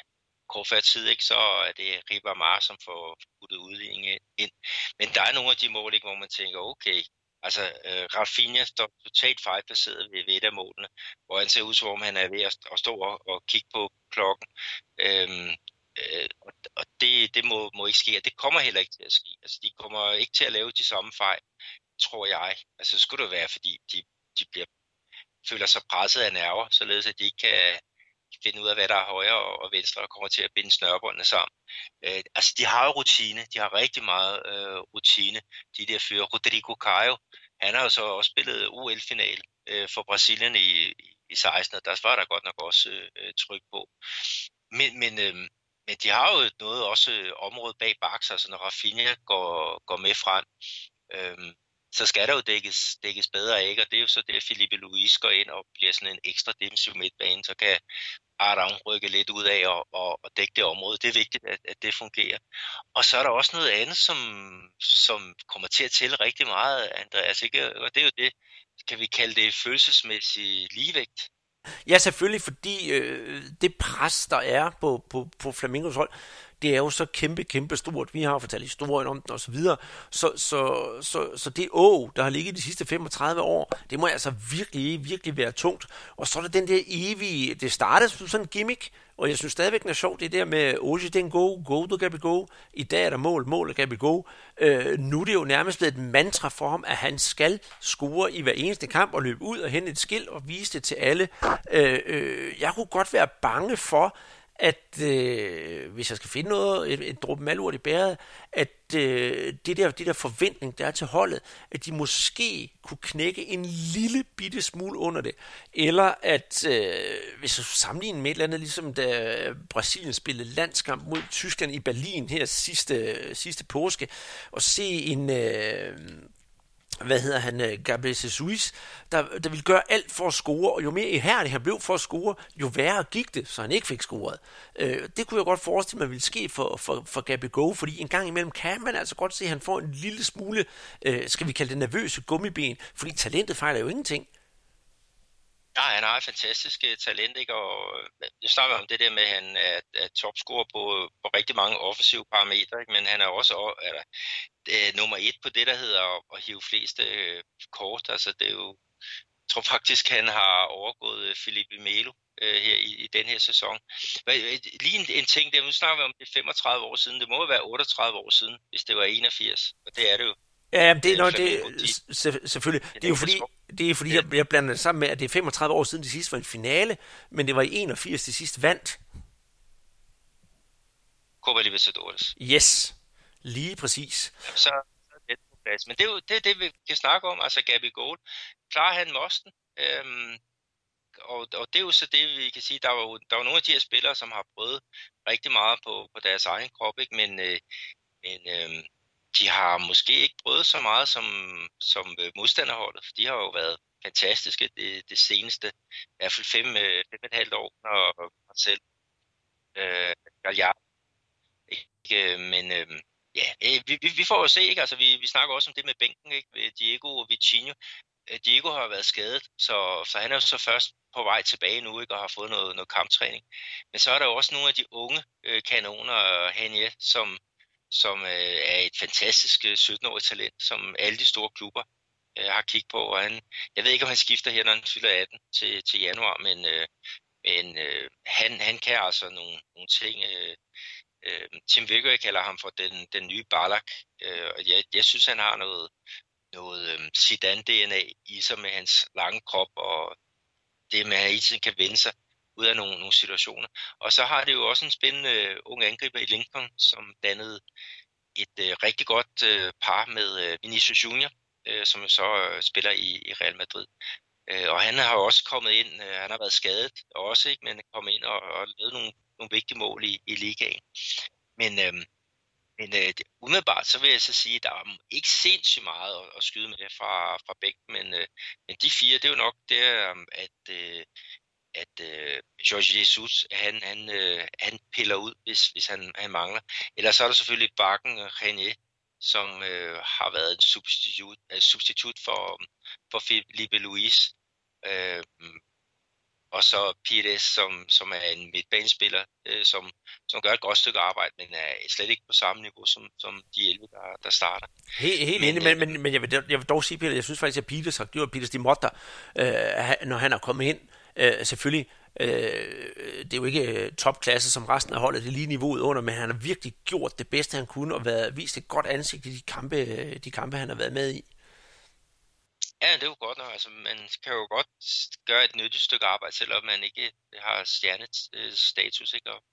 kort før tid, ikke? så er det Ribamar, som får puttet udligningen ind. Men der er nogle af de mål, ikke? hvor man tænker, okay, altså uh, Rafinha står totalt fejlplaceret ved, ved et af målene, hvor han ser ud som om han er ved at, at stå og, og kigge på klokken. Øhm, øh, og, og det, det må, må ikke ske, og det kommer heller ikke til at ske. Altså, de kommer ikke til at lave de samme fejl, tror jeg. Altså, skulle det være, fordi de, de bliver føler sig presset af nerver, således at de ikke kan finde ud af, hvad der er højre og venstre, og kommer til at binde snørbåndene sammen. Øh, altså, de har jo rutine. De har rigtig meget øh, rutine, de der fyre. Rodrigo Caio, han har jo så også spillet OL-final øh, for Brasilien i, i 16, og der var der godt nok også øh, tryk på. Men, men, øh, men de har jo noget også øh, område bag baks, altså når Rafinha går, går med frem, øh, så skal der jo dækkes, dækkes bedre af, og det er jo så det, Felipe Luis går ind og bliver sådan en ekstra defensiv midtbane, så kan Aram rykke lidt ud af og, og, og dække det område. Det er vigtigt, at, at det fungerer. Og så er der også noget andet, som, som kommer til at tælle rigtig meget, Andreas, ikke? og det er jo det, kan vi kalde det følelsesmæssig ligevægt. Ja, selvfølgelig, fordi øh, det pres, der er på, på, på Flamingos hold, det er jo så kæmpe, kæmpe stort. Vi har fortalt historien om den osv. Så, så, så, så, så det å, der har ligget de sidste 35 år, det må altså virkelig, virkelig være tungt. Og så er der den der evige, det startede som sådan en gimmick, og jeg synes stadigvæk, den er sjovt, det der med Oji den go, go du kan go. I dag er der mål, mål kan go. Øh, nu er det jo nærmest blevet et mantra for ham, at han skal score i hver eneste kamp og løbe ud og hente et skilt og vise det til alle. Øh, øh, jeg kunne godt være bange for, at øh, hvis jeg skal finde noget, et, et dråbe malurt i bæret, at øh, det der, det der forventning, der er til holdet, at de måske kunne knække en lille bitte smule under det. Eller at, øh, hvis jeg sammenligner med et eller andet, ligesom da Brasilien spillede landskamp mod Tyskland i Berlin her sidste, sidste påske, og se en... Øh, hvad hedder han, øh, Gabriel Jesus, der, der ville gøre alt for at score, og jo mere ihærdig han blev for at score, jo værre gik det, så han ikke fik scoret. Øh, det kunne jeg godt forestille mig ville ske for, for, for Gabi Go, fordi en gang imellem kan man altså godt se, at han får en lille smule, øh, skal vi kalde det nervøse gummiben, fordi talentet fejler jo ingenting. Ja, han har et fantastisk øh, talent, ikke? og øh, jeg snakker om det der med, at han er, er topscorer på, på rigtig mange offensive parametre, ikke? men han er også eller, er nummer et på det, der hedder at, hive flest uh, kort. Altså, det er jo, jeg tror faktisk, han har overgået Felipe Melo uh, her i, i den her sæson. Men, lige en, en ting, der, nu snakker vi om det 35 år siden, det må jo være 38 år siden, hvis det var 81, og det er det jo. Ja, det er nok det, selvfølgelig. Det er jo fordi, det er fordi jeg, jeg blander det sammen med, at det er 35 år siden det sidste var en finale, men det var i 81 det sidste vandt. Copa Libertadores. Yes, lige præcis. Så, så er det på plads. Men det er jo det, er det, vi kan snakke om, altså Gabi Gold. Klarer han mosten? Øhm, og, og det er jo så det, vi kan sige, der var, der var nogle af de her spillere, som har prøvet rigtig meget på, på deres egen krop, ikke? men, øh, men øh, de har måske ikke prøvet så meget som, som øh, modstanderholdet, for de har jo været fantastiske det, det seneste, i hvert fald fem, øh, fem og et halvt år, når Marcel øh, Galliard. Ikke? Øh, men øh, ja, øh, vi, vi får jo se, ikke? Altså, vi, vi snakker også om det med bænken, ikke? Diego og Vitinho. Øh, Diego har været skadet, så, så han er jo så først på vej tilbage nu, ikke? Og har fået noget, noget kamptræning. Men så er der jo også nogle af de unge øh, kanoner, Hanje, som, som øh, er et fantastisk øh, 17-årigt talent, som alle de store klubber øh, har kigget på. Og han, jeg ved ikke, om han skifter her, når han fylder 18 til, til januar, men, øh, men øh, han, han kan altså nogle, nogle ting. Øh, øh, Tim Vickery kalder ham for den, den nye Balak, øh, og jeg, jeg synes, han har noget, noget øh, Zidane-DNA i sig med hans lange krop, og det med, at han hele tiden kan vende sig ud af nogle, nogle situationer. Og så har det jo også en spændende uh, ung angriber i Lincoln, som dannede et øh, rigtig godt øh, par med uh, Vinicius Junior, som så spiller i, i Real Madrid. Øh, og han har også kommet ind, han har været skadet også, ikke, men kom kommet ind og, og lavet nogle, nogle vigtige mål i, i ligaen. Men, øh, men øh, umiddelbart så vil jeg så sige, at der er ikke sindssygt meget at, at skyde med fra, fra Bæk, men, øh, men de fire, det er jo nok det, øhm, at øh, at øh, George Jesus, han, han, øh, han piller ud, hvis, hvis han, han mangler. Eller så er der selvfølgelig Bakken og René, som øh, har været en substitut, øh, substitut for, for Felipe Luis. Øh, og så Pires, som, som er en midtbanespiller, øh, som, som gør et godt stykke arbejde, men er slet ikke på samme niveau som, som de 11, der, der starter. Helt, helt men, enig, men, øh, men, men jeg, vil, jeg vil dog sige, Peter, jeg synes faktisk, at Peters har gjort Peters de Motta, øh, når han er kommet ind, Øh, selvfølgelig, øh, det er jo ikke øh, topklasse som resten af holdet, det er lige niveauet under, men han har virkelig gjort det bedste, han kunne, og været, vist et godt ansigt i de kampe, øh, de kampe han har været med i. Ja, det er jo godt nok. Altså, man kan jo godt gøre et nyttigt stykke arbejde, selvom man ikke øh, har stjernestatus. Øh, ikke? Og,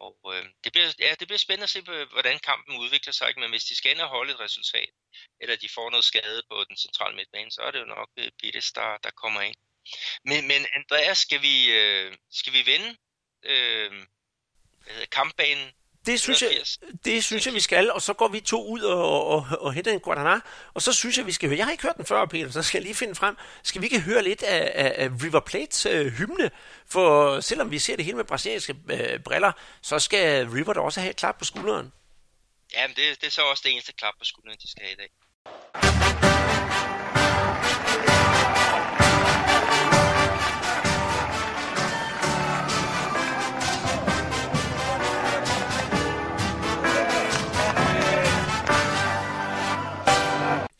og øh, det, bliver, ja, det bliver spændende at se, øh, hvordan kampen udvikler sig. Ikke? Men hvis de skal ind og holde et resultat, eller de får noget skade på den centrale midtbane, så er det jo nok Bittes, der, der kommer ind. Men, men Andreas, skal vi, øh, skal vi vende øh, kampbanen det synes, jeg, det synes jeg, vi skal, og så går vi to ud og, og, og henter en Guadalajara, og så synes jeg, vi skal høre, jeg har ikke hørt den før, Peter, så skal jeg lige finde frem, skal vi ikke høre lidt af, af, af River Plates øh, hymne, for selvom vi ser det hele med brasilianske øh, briller, så skal River da også have et klap på skulderen. Jamen, det, det er så også det eneste klap på skulderen, de skal have i dag.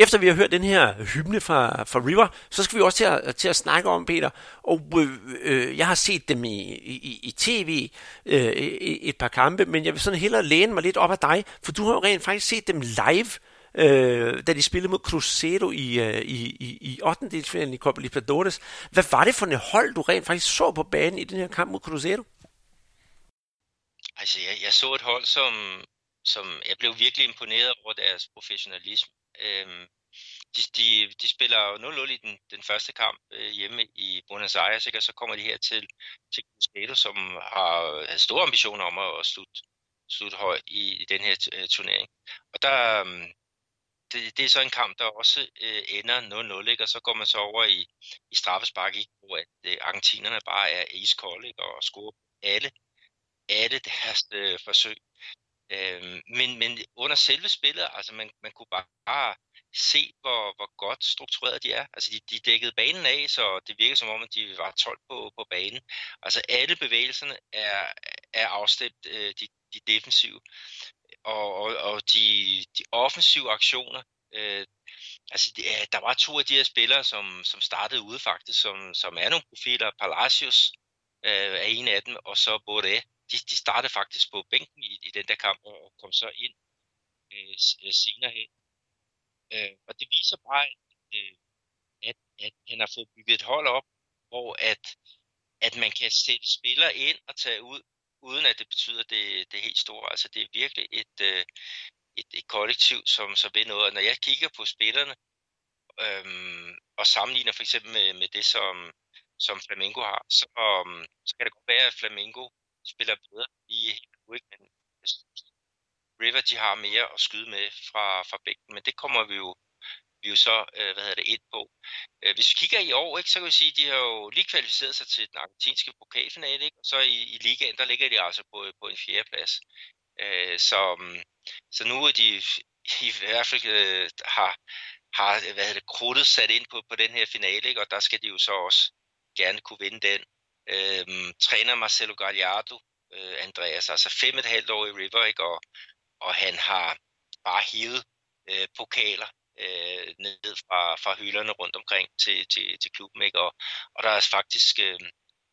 Efter vi har hørt den her hymne fra, fra River, så skal vi også til at, til at snakke om, Peter. Og øh, øh, jeg har set dem i, i, i tv øh, et par kampe, men jeg vil sådan hellere læne mig lidt op af dig, for du har jo rent faktisk set dem live, øh, da de spillede mod Cruzeiro i, øh, i, i, i 8. delsfinalen i Copa Libertadores. Hvad var det for en hold, du rent faktisk så på banen i den her kamp mod Cruzeiro? Altså, jeg, jeg så et hold, som, som jeg blev virkelig imponeret over deres professionalisme. Øhm, de, de, de spiller 0-0 i den, den første kamp øh, hjemme i Buenos Aires, ikke? og så kommer de her til, til Cusquedo, som har, har store ambitioner om at, at slutte, slutte højt i, i den her øh, turnering. Og der, øhm, det, det er så en kamp, der også øh, ender 0-0, ikke? og så går man så over i, i straffespark, ikke? hvor at, øh, argentinerne bare er iskolde ikke? og scorer alle, alle deres øh, forsøg. Øh, men, men under selve spillet, altså man, man kunne bare se, hvor, hvor godt struktureret de er. Altså de, de dækkede banen af, så det virker som om, at de var 12 på, på banen. Altså alle bevægelserne er, er afstemt, øh, de, de defensive. Og, og, og de, de offensive aktioner, øh, altså de, der var to af de her spillere, som, som startede ude faktisk, som, som er nogle profiler. Palacios øh, er en af dem, og så Boré. De, de startede faktisk på bænken i, i den der kamp, og kom så ind øh, øh, senere hen. Øh, og det viser bare, at, øh, at, at han har fået bygget et hold op, hvor at, at man kan sætte spillere ind og tage ud, uden at det betyder det, det helt store. Altså det er virkelig et, øh, et, et kollektiv, som så ved noget. Og når jeg kigger på spillerne, øhm, og sammenligner for eksempel med, med det, som, som Flamengo har, så, um, så kan det godt være, at Flamengo spiller bedre i helt ude, men River de har mere at skyde med fra, fra bænken, men det kommer vi jo, vi jo så øh, hvad hedder det, ind på. Øh, hvis vi kigger i år, ikke, så kan vi sige, at de har jo lige kvalificeret sig til den argentinske pokalfinale, ikke? og så i, i ligaen, der ligger de altså på, på en fjerdeplads. Øh, så, mm, så nu er de i hvert fald øh, har, har hvad hedder det, krudtet sat ind på, på den her finale, ikke? og der skal de jo så også gerne kunne vinde den. Øh, træner Marcelo Gallardo, øh, Andreas, altså fem et halvt år i River, ikke? Og, og han har bare hivet øh, pokaler øh, ned fra, fra hylderne rundt omkring til, til, til klubben. Ikke? Og, og der er faktisk øh,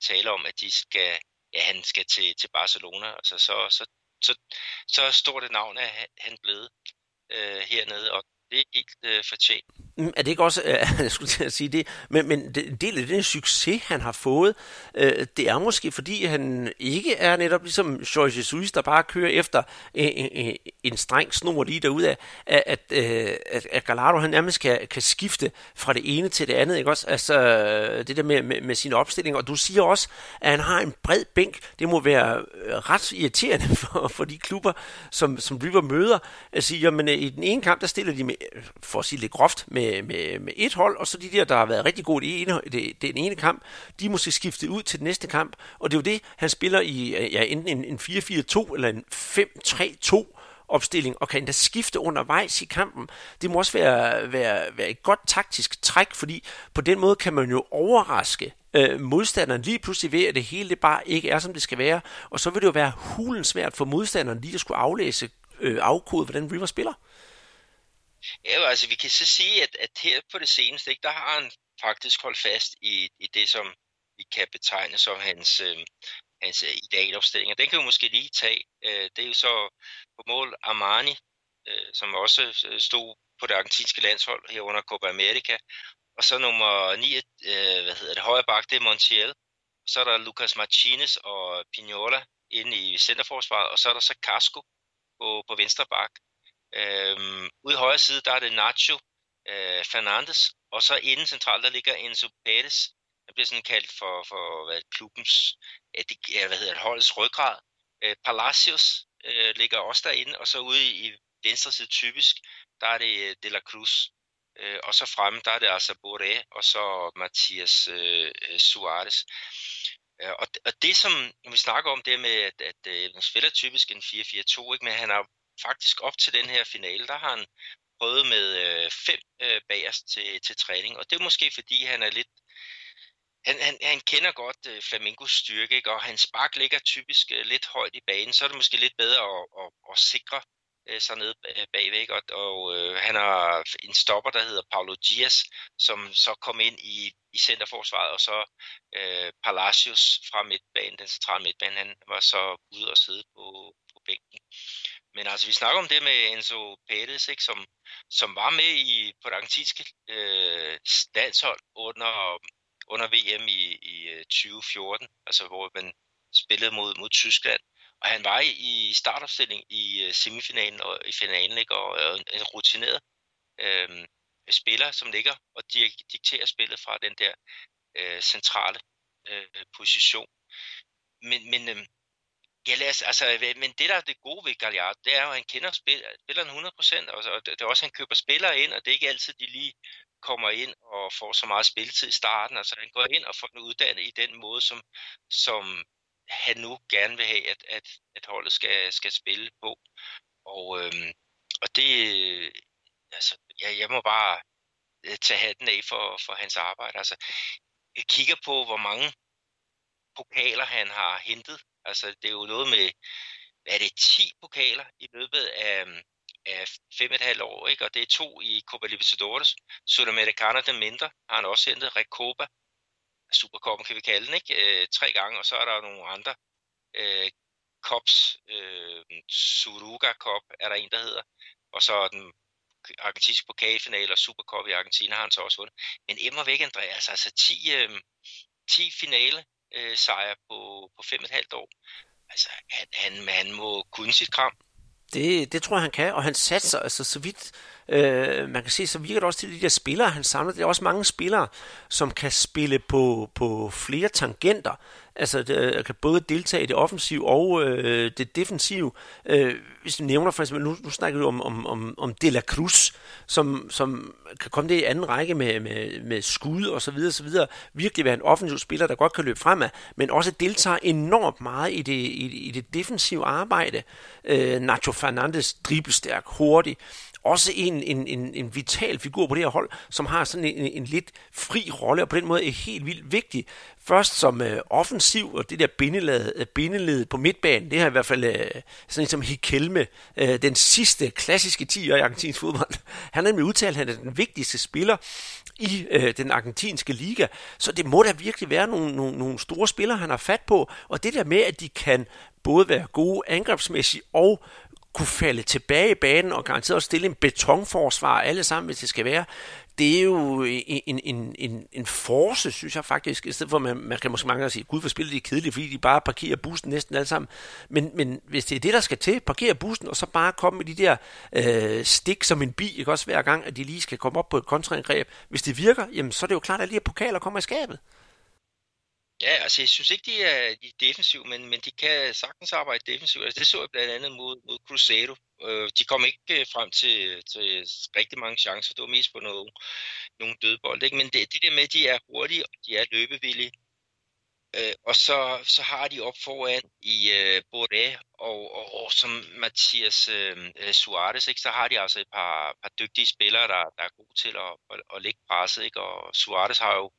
tale om, at de skal, ja, han skal til, til Barcelona. Altså, så, så, så, så stort et navn er han blevet øh, hernede, og det er helt øh, fortjent. Mm, er det ikke også, øh, jeg skulle til at sige det, men, men en del af den succes, han har fået, øh, det er måske, fordi han ikke er netop ligesom Jorge Jesus, der bare kører efter en, en, en streng snor lige derude af, at, at, øh, at, at Gallardo han nærmest kan, kan skifte fra det ene til det andet, ikke også? Altså det der med, med, med sin opstilling, og du siger også, at han har en bred bænk, det må være øh, ret irriterende for, for de klubber, som, som River møder, at sige, jamen øh, i den ene kamp, der stiller de med, for at sige lidt groft, med med, med, et hold, og så de der, der har været rigtig gode i ene, det, den ene kamp, de er måske skiftet ud til den næste kamp, og det er jo det, han spiller i ja, enten en, en 4-4-2 eller en 5-3-2 opstilling, og kan endda skifte undervejs i kampen. Det må også være, være, være et godt taktisk træk, fordi på den måde kan man jo overraske øh, modstanderen lige pludselig ved, at det hele det bare ikke er, som det skal være, og så vil det jo være hulen svært for modstanderen lige at skulle aflæse, øh, afkode, hvordan River spiller. Ja, altså vi kan så sige, at, at her på det seneste, ikke, der har han faktisk holdt fast i, i det, som vi kan betegne som hans, øh, hans øh, idealopstilling. Og den kan vi måske lige tage. Øh, det er jo så på mål Armani, øh, som også øh, stod på det argentinske landshold her under Copa America. Og så nummer 9, øh, hvad hedder det, højre bak, det er Montiel. Så er der Lucas Martinez og Pignola inde i centerforsvaret, og så er der så Casco på, på venstre bak. Øhm, ude i højre side, der er det Nacho øh, Fernandes, og så inden centralt, der ligger Enzo Pérez. Han bliver sådan kaldt for, for hvad, klubbens, ja, det, ja, hvad hedder det, holdets ryggrad. Øh, Palacios øh, ligger også derinde, og så ude i, i venstre side typisk, der er det øh, De La Cruz. Øh, og så fremme, der er det altså Boré, og så Mathias øh, øh Suarez. Øh, og, og det, som vi snakker om, det med, at, at, at han spiller typisk en 4-4-2, ikke? men han har faktisk op til den her finale, der har han prøvet med øh, fem øh, bagerst til, til træning, og det er måske fordi, han er lidt han, han, han kender godt øh, Flamingos styrke, ikke? og hans spark ligger typisk øh, lidt højt i banen, så er det måske lidt bedre at, at, at sikre øh, sig ned øh, bagved, og, og øh, han har en stopper, der hedder Paulo Dias, som så kom ind i, i centerforsvaret, og så øh, Palacios fra midtbanen, den centrale midtbane, han var så ude og sidde på, på bænken. Men altså, vi snakker om det med Enzo Pérez, ikke, som, som var med i, på det argentinske øh, landshold under, under VM i, i øh, 2014, altså hvor man spillede mod, mod Tyskland. Og han var i startopstilling i øh, semifinalen og i finalen, ikke, og er en rutineret øh, spiller, som ligger og dikterer spillet fra den der øh, centrale øh, position. Men, men øh, Ja, lad os, altså, øh, men det der er det gode ved Galliard, det er jo, at han kender spilleren 100%, og, og det er også, at han køber spillere ind, og det er ikke altid, de lige kommer ind og får så meget spilletid i starten. Altså, han går ind og får den uddannet i den måde, som, som han nu gerne vil have, at, at, at holdet skal, skal spille på. Og, øhm, og det, altså, ja, jeg må bare øh, tage hatten af for, for hans arbejde. Altså, jeg kigger på, hvor mange pokaler han har hentet. Altså, det er jo noget med, hvad er det, 10 pokaler i løbet af, mm, af fem og et halvt år, ikke? og det er to i Copa Libertadores. Sudamericana, den mindre, har han også hentet. Recopa, Supercoppen kan vi kalde den, ikke? Øh, tre gange, og så er der nogle andre øh, Cups, øh, Suruga Cup er der en, der hedder, og så den argentinske pokalfinale og Supercup i Argentina har han så også vundet. Men Emma væk, Andreas, altså 10, øh, 10 finale øh, sejre på, på fem og et halvt år. Altså, han, han, han må kunne sit kram. Det, det tror jeg, han kan, og han satser, altså så vidt øh, man kan se, så virker det også til de der spillere, han samler. Der er også mange spillere, som kan spille på, på flere tangenter. Altså, det, øh, kan både deltage i det offensive og øh, det defensive. Øh, hvis du nævner for eksempel, nu, nu snakker vi om, om, om, om De La Cruz, som, som kan komme det i anden række med, med, med skud og så videre, så videre. Virkelig være en offensiv spiller, der godt kan løbe fremad, men også deltager enormt meget i det, i, i det defensive arbejde. Øh, Nacho Fernandes dribelstærk, hurtig, også en, en, en, en vital figur på det her hold, som har sådan en, en, lidt fri rolle, og på den måde er helt vildt vigtig. Først som øh, offensiv, og det der bindeled, øh, bindeled på midtbanen, det har i hvert fald øh, sådan en som Hikelme, øh, den sidste klassiske 10 i argentinsk fodbold. Han er nemlig udtalt, at han er den vigtigste spiller i øh, den argentinske liga. Så det må da virkelig være nogle, nogle, nogle store spillere, han har fat på. Og det der med, at de kan både være gode angrebsmæssigt og kunne falde tilbage i banen og garanteret også stille en betonforsvar alle sammen, hvis det skal være. Det er jo en, en, en, en force, synes jeg faktisk, i stedet for, at man, man kan måske mange sige, gud, hvor spiller de kedeligt, fordi de bare parkerer bussen næsten alle sammen. Men, men hvis det er det, der skal til, parkere bussen, og så bare komme med de der øh, stik som en bi, ikke også hver gang, at de lige skal komme op på et kontraangreb. Hvis det virker, jamen, så er det jo klart, at lige pokaler kommer i skabet. Ja, altså jeg synes ikke, de er, de er defensiv, men, men de kan sagtens arbejde defensivt. Altså, det så jeg blandt andet mod, mod Cruzeiro. Øh, de kom ikke øh, frem til, til rigtig mange chancer. Det var mest på noget, nogle dødbold. Ikke? Men det, det der med, at de er hurtige, og de er løbevillige. Øh, og så, så har de op foran i øh, Boré og, og, og som Mathias øh, øh, Suarez, ikke? så har de altså et par, par dygtige spillere, der, der er gode til at, at, at lægge presset. Ikke? Og Suarez har jo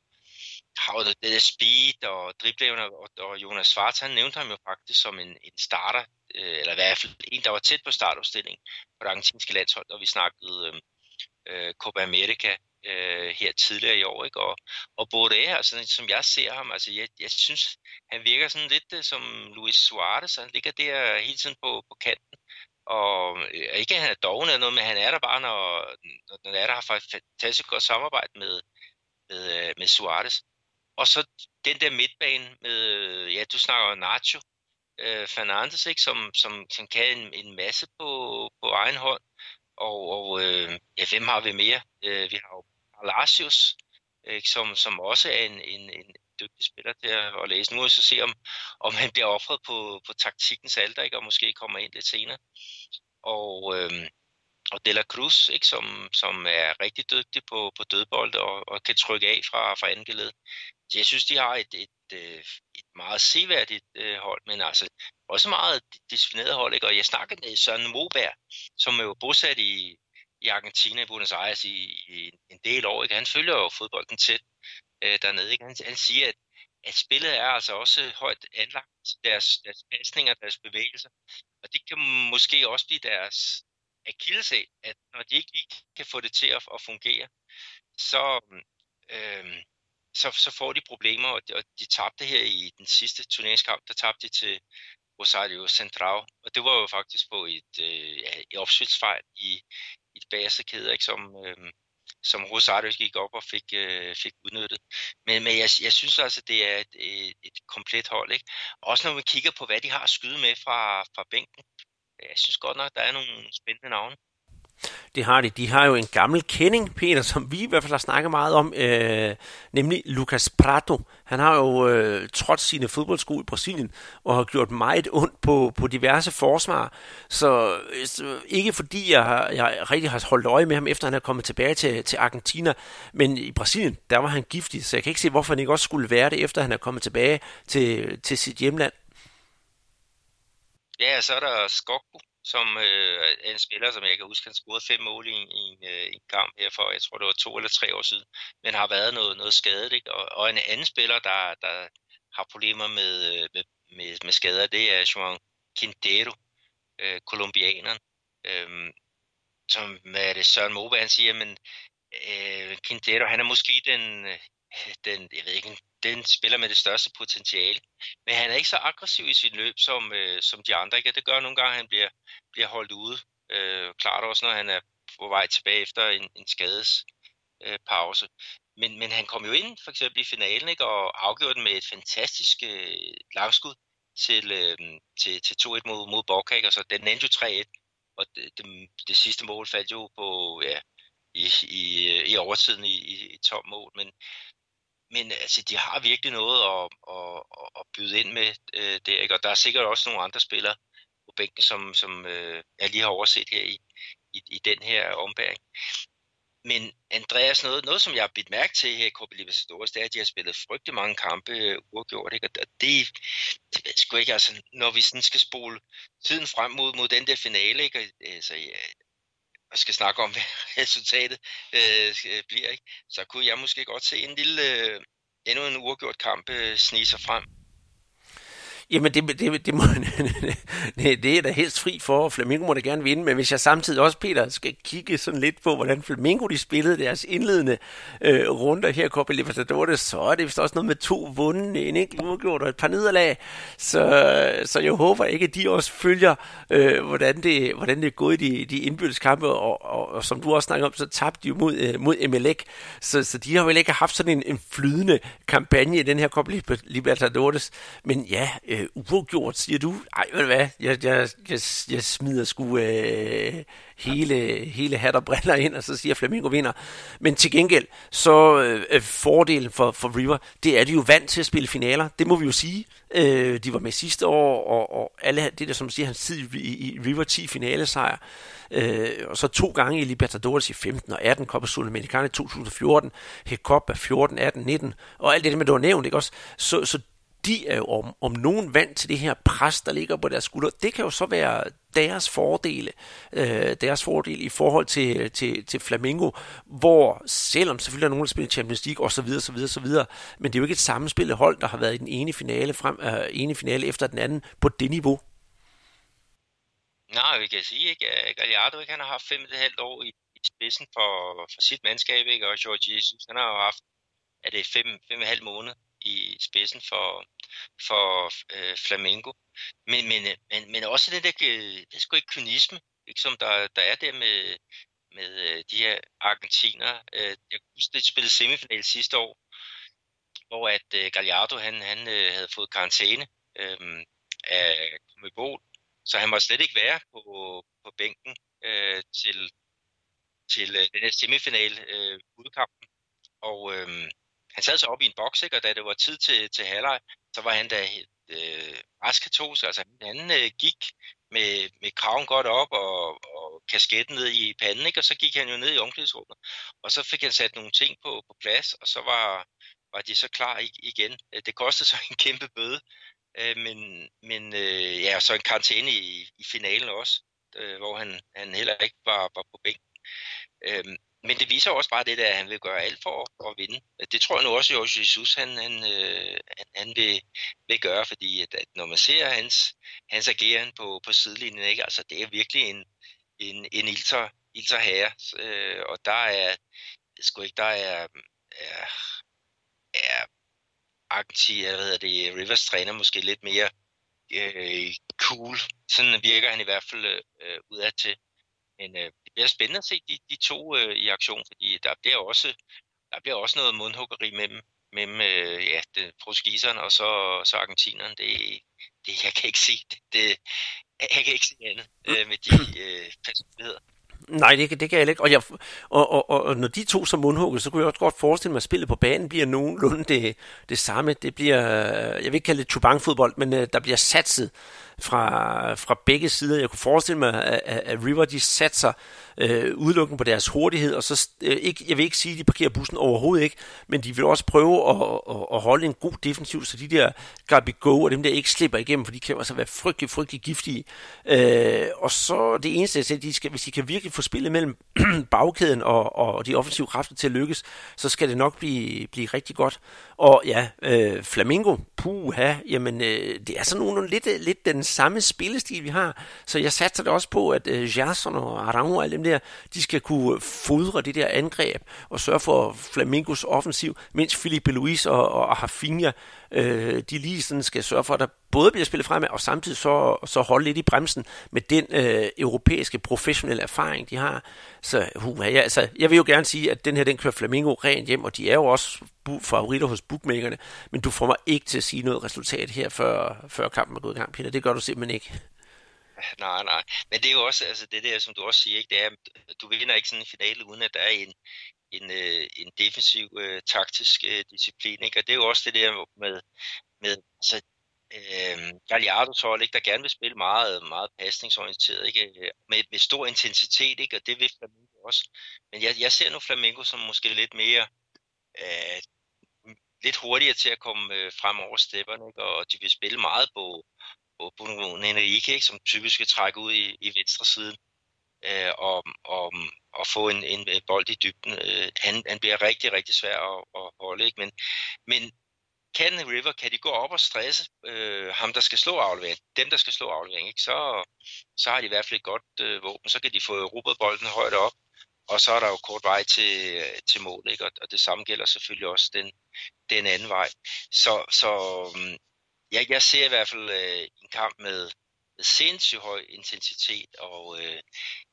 har jo det der speed og dribleevner, og, og Jonas Svart, han nævnte ham jo faktisk som en, en starter, øh, eller i hvert fald en, der var tæt på startopstilling på det argentinske landshold, og vi snakkede øh, øh, Copa America øh, her tidligere i år, ikke? Og, og Boré, altså, som jeg ser ham, altså, jeg, jeg synes, han virker sådan lidt øh, som Luis Suarez, han ligger der hele tiden på, på kanten, og øh, ikke at han er doven eller noget, men han er der bare, når, når er der har faktisk fantastisk godt samarbejde med, med, øh, med Suarez. Og så den der midtbane med, øh, ja, du snakker Nacho, øh, Fernandes, ikke, som, som, som kan en, en masse på, på egen hånd. Og, og øh, ja, hvem har vi mere? Øh, vi har jo Palacios, ikke, som, som også er en, en, en dygtig spiller til at, læse. Nu må vi så se, om, om han bliver offret på, på taktikkens alder, ikke, og måske kommer ind lidt senere. Og, øh, og De La Cruz, ikke, som, som er rigtig dygtig på, på dødbold og, og kan trykke af fra, fra angeled. Jeg synes, de har et, et, et, et meget seværdigt øh, hold, men altså også meget disciplineret hold. Ikke? Og jeg snakkede med Søren Moberg, som er jo bosat i, i Argentina, i Buenos Aires, i, i en del år. Ikke? Han følger jo fodbolden tæt øh, dernede. Ikke? Han, han siger, at, at spillet er altså også højt anlagt. Deres, deres pasninger, deres bevægelser. Og det kan måske også blive deres akillesæl, at når de ikke lige kan få det til at, at fungere, så, øh, så, så får de problemer, og de, og de tabte her i den sidste turneringskamp, der tabte de til Rosario Central, og det var jo faktisk på et, øh, ja, et opsvitsfejl i, i de bagerste kæder, ikke, som, øh, som Rosario gik op og fik, øh, fik udnyttet. Men, men jeg, jeg synes altså, det er et, et, et komplet hold. Ikke? Også når man kigger på, hvad de har at skyde med fra, fra bænken. Jeg synes godt nok, der er nogle spændende navne. Det har de. De har jo en gammel kending, Peter, som vi i hvert fald har snakket meget om, øh, nemlig Lucas Prato. Han har jo øh, trods sine fodboldsko i Brasilien og har gjort meget ondt på, på diverse forsvar. Så, så ikke fordi jeg, har, jeg rigtig har holdt øje med ham, efter han er kommet tilbage til, til Argentina, men i Brasilien, der var han giftig, så jeg kan ikke se, hvorfor han ikke også skulle være det, efter han er kommet tilbage til, til sit hjemland. Ja, så er der Skokbo, som øh, er en spiller, som jeg kan huske, han scorede fem mål i, i, en, øh, en kamp her for, jeg tror det var to eller tre år siden, men har været noget, noget skadet. Ikke? Og, og en anden spiller, der, der har problemer med, øh, med, med, med skader, det er Joan Quintero, øh, kolumbianeren, øh, som hvad er det, Søren Moberg, han siger, men øh, Quintero, han er måske den, øh, den, jeg ved ikke, den spiller med det største potentiale. Men han er ikke så aggressiv i sit løb som, øh, som de andre. Ikke? Det gør nogle gange, at han bliver, bliver holdt ude. Øh, klart også, når han er på vej tilbage efter en, en skadespause. Øh, men, men han kom jo ind for eksempel i finalen ikke? og afgjorde den med et fantastisk øh, langskud til, øh, til, til 2-1 mod, mod Borkak, og så den endte jo 3-1. Og det, det, det sidste mål faldt jo på, ja, i, i, øh, i overtiden i, i, i tom mål. Men, men altså, de har virkelig noget at, at, at byde ind med øh, der, ikke? og der er sikkert også nogle andre spillere på bænken, som, som øh, jeg lige har overset her i, i, i den her ombæring. Men Andreas, noget, noget som jeg har bidt mærke til her i Copa Libertadores, det er, at de har spillet frygtelig mange kampe øh, uafgjort. Ikke? Og det, det ved sgu ikke, altså, når vi sådan skal spole tiden frem mod, mod den der finale, ikke? Altså, ja, og skal snakke om, hvad resultatet øh, bliver, ikke? så kunne jeg måske godt se en lille, øh, endnu en uafgjort kamp øh, snige sig frem. Jamen, det, det, det, må, det er da helst fri for, Flamingo må da gerne vinde, men hvis jeg samtidig også, Peter, skal kigge sådan lidt på, hvordan Flamingo de spillede deres indledende øh, runder her i Copa Libertadores, så er det vist også noget med to vundne, en enkelt udgjort og et par nederlag. Så, så jeg håber ikke, at de også følger, øh, hvordan, det, hvordan det er gået i de, de indbyldeskampe, og, og, og, som du også snakker om, så tabte de jo mod, øh, mod Emelec. Så, så de har vel ikke haft sådan en, en flydende kampagne i den her Copa Libertadores. Men ja, øh, øh, uafgjort, siger du? Ej, ved du hvad, jeg, jeg, jeg, jeg smider sgu øh, hele, hele hat og briller ind, og så siger Flamingo vinder. Men til gengæld, så øh, øh fordelen for, for River, det er, at de jo vant til at spille finaler. Det må vi jo sige. Øh, de var med sidste år, og, og alle det der, som siger, hans tid i, i River 10 finalesejr. Øh, og så to gange i Libertadores i 15 og 18, Copa Sudamericana i 2014, Hecopa 14, 18, 19, og alt det, man du har nævnt, ikke også? Så, så de er jo om, om nogen vant til det her pres, der ligger på deres skuldre. Det kan jo så være deres fordele, øh, deres fordel i forhold til, til, til Flamingo, hvor selvom selvfølgelig er nogen, der spiller Champions League osv., så videre, så videre, men det er jo ikke et sammenspillet hold, der har været i den ene finale, frem, øh, ene finale efter den anden på det niveau. Nej, vi kan sige, ikke? Gallardo ikke? han har haft fem og et halvt år i, i spidsen for, for sit mandskab, ikke? og George Jesus, han har jo haft er det fem, fem og et halvt måned i spidsen for, for øh, Flamengo. Men, men, øh, men, men også den der, øh, det er sgu ikke kynisme, ikke, som der, der er der med, med øh, de her argentiner. Jeg husker, de spillede semifinal sidste år, hvor at øh, Gallardo han, han øh, havde fået karantæne øh, af Comebol, så han må slet ikke være på, på bænken øh, til, til øh, den her semifinal øh, udkampen. Og øh, han sad så op i en boks, ikke? og da det var tid til, til halvleg, så var han da øh, raskatolsk. Altså han øh, gik med, med kraven godt op og, og kasketten ned i panden, ikke? og så gik han jo ned i omklædningsrummet. Og så fik han sat nogle ting på, på plads, og så var, var de så klar igen. Øh, det kostede så en kæmpe bøde, øh, men, men øh, ja, så en karantæne i, i finalen også, øh, hvor han, han heller ikke var, var på bænken. Øh, men det viser også bare det, der, at han vil gøre alt for at vinde. Det tror jeg nu også, at Jesus han, han, øh, han, han vil, vil gøre, fordi at, at når man ser hans, hans ageren på, på sidelinjen, ikke? Altså, det er virkelig en, en, en ilter, ilter herre, øh, og der er, sgu ikke, der er, er, er Argentina, jeg ved det, Rivers træner måske lidt mere øh, cool. Sådan virker han i hvert fald øh, øh udad til. Men øh, det bliver spændende at se de, de to øh, i aktion, fordi der bliver også, der bliver også noget mundhuggeri mellem, mellem øh, ja, det, portugiserne og så, så argentinerne. Det, det, jeg kan ikke se det. det jeg kan ikke se andet øh, med de øh, personligheder. Nej, det, det kan jeg ikke. Og, jeg, og, og, og, og når de to som mundhugget, så kunne jeg også godt forestille mig, at spillet på banen bliver nogenlunde det, det samme. Det bliver, øh, jeg vil ikke kalde det tubangfodbold, men øh, der bliver satset fra, fra begge sider. Jeg kunne forestille mig, at, at River de satser øh, udelukkende på deres hurtighed, og så øh, ikke, jeg vil ikke sige, at de parkerer bussen overhovedet ikke, men de vil også prøve at, at, at holde en god defensiv, så de der Gabi Go og dem der ikke slipper igennem, for de kan altså være frygtelig, frygtelig giftige. Øh, og så det eneste, jeg siger, de skal, hvis de kan virkelig få spillet mellem bagkæden og, og de offensive kræfter til at lykkes, så skal det nok blive, blive rigtig godt. Og ja, øh, Flamingo, puha, jamen øh, det er sådan nogle lidt, lidt den samme spillestil, vi har. Så jeg satser det også på, at øh, Gerson og Arango og alle dem der, de skal kunne fodre det der angreb og sørge for Flamingos offensiv, mens Felipe Luis og, og Harfinha, øh, de lige sådan skal sørge for, at der både bliver spillet fremad, og samtidig så, så holde lidt i bremsen med den øh, europæiske professionelle erfaring, de har. Så uh, ja, altså, jeg vil jo gerne sige, at den her, den kører Flamingo rent hjem, og de er jo også favoritter hos bookmakerne, men du får mig ikke til at sige noget resultat her, før, før kampen er gået i gang, Peter. Det gør du simpelthen ikke. Nej, nej. Men det er jo også, altså det der, som du også siger, ikke, det er, du vinder ikke sådan en finale, uden at der er en, en, øh, en defensiv øh, taktisk øh, disciplin. Ikke? Og det er jo også det der med, med altså, øh, Galliardos hold, ikke, der gerne vil spille meget, meget pasningsorienteret, ikke? Med, med stor intensitet, ikke? og det vil Flamingo også. Men jeg, jeg ser nu Flamengo som måske lidt mere øh, lidt hurtigere til at komme øh, frem over stepperne, ikke? og de vil spille meget på, på Bruno Henrique, ikke? som typisk vil trække ud i, i venstre siden øh, og, og, og få en, en øh, bold i dybden. Øh, han, han bliver rigtig, rigtig svær at, at holde. Ikke? Men, men kan River, kan de gå op og stresse øh, ham, der skal slå aflevering, dem, der skal slå aflevering, ikke? Så, så har de i hvert fald et godt øh, våben. Så kan de få erobret bolden højt op, og så er der jo kort vej til, øh, til mål, ikke? Og, og det samme gælder selvfølgelig også den, den anden vej. Så, så mm, ja, jeg, jeg ser i hvert fald øh, en kamp med, med sindssygt høj intensitet, og øh,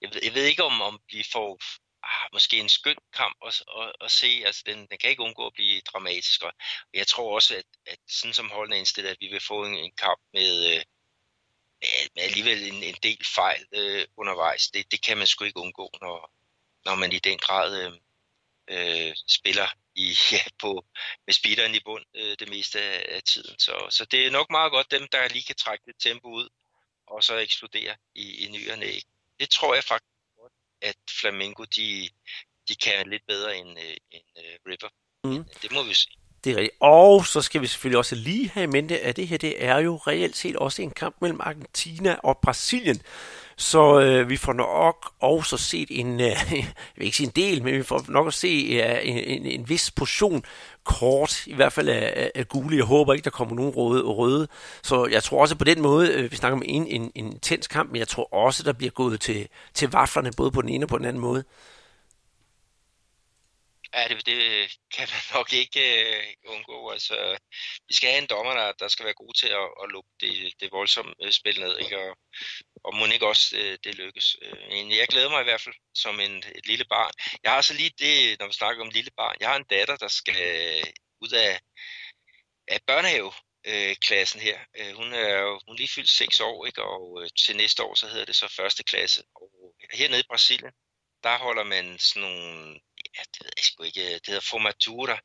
jeg, ved, jeg ved ikke, om, om vi får ah, måske en skøn kamp at, at, at se. Altså, den, den kan ikke undgå at blive dramatisk, og jeg tror også, at, at sådan som holdene er indstillet, at vi vil få en, en kamp med, øh, med alligevel en, en del fejl øh, undervejs. Det, det kan man sgu ikke undgå, når, når man i den grad øh, øh, spiller i, ja, på, med speederen i bund øh, det meste af, af tiden. Så, så det er nok meget godt dem, der lige kan trække lidt tempo ud, og så eksplodere i, i ny og næ. Det tror jeg faktisk godt, at Flamingo de, de kan lidt bedre end, øh, end øh, River. Mm. Det må vi se. Det er rigtigt. Og så skal vi selvfølgelig også lige have i mente, at det her det er jo reelt set også en kamp mellem Argentina og Brasilien. Så øh, vi får nok også set en, øh, jeg vil ikke sige en del, men vi får nok at se øh, en, en, en vis portion kort, i hvert fald af, af gule. Jeg håber ikke, der kommer nogen røde og røde. Så jeg tror også på den måde, øh, vi snakker om en, en, en intens kamp, men jeg tror også, der bliver gået til, til vaflerne, både på den ene og på den anden måde. Ja, det, det kan man nok ikke øh, undgå. Altså, vi skal have en dommer, der, der skal være god til at, at lukke det, det voldsomme øh, spil ned, ikke? Og, og må ikke også øh, det lykkes. Øh, men jeg glæder mig i hvert fald som en, et lille barn. Jeg har så lige det, når vi snakker om lille barn, jeg har en datter, der skal øh, ud af, af børnehave klassen her. hun er jo hun er lige fyldt 6 år, ikke? og til næste år så hedder det så første klasse. Og hernede i Brasilien, der holder man sådan nogle ja, det ved jeg sgu ikke, det hedder formatura,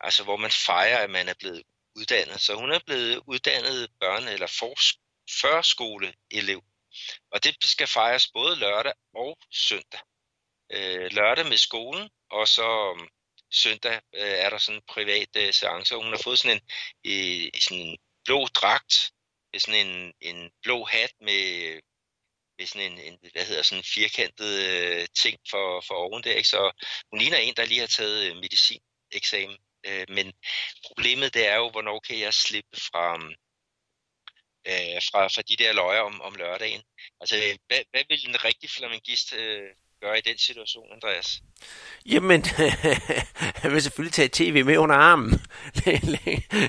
altså hvor man fejrer, at man er blevet uddannet. Så hun er blevet uddannet børne- eller førskoleelev. Og det skal fejres både lørdag og søndag. Øh, lørdag med skolen, og så um, søndag øh, er der sådan en privat øh, seance, og hun har fået sådan en, øh, sådan en blå dragt, sådan en, en blå hat med med sådan en, en hvad hedder sådan en firkantet øh, ting for, for oven der. Ikke? Så hun ligner en, der lige har taget øh, medicineksamen. Øh, men problemet det er jo, hvornår kan jeg slippe fra, øh, fra, fra de der løjer om, om lørdagen. Altså, hvad, hvad vil en rigtig flamingist øh, gøre i den situation, Andreas? Jamen, han vil selvfølgelig tage tv med under armen.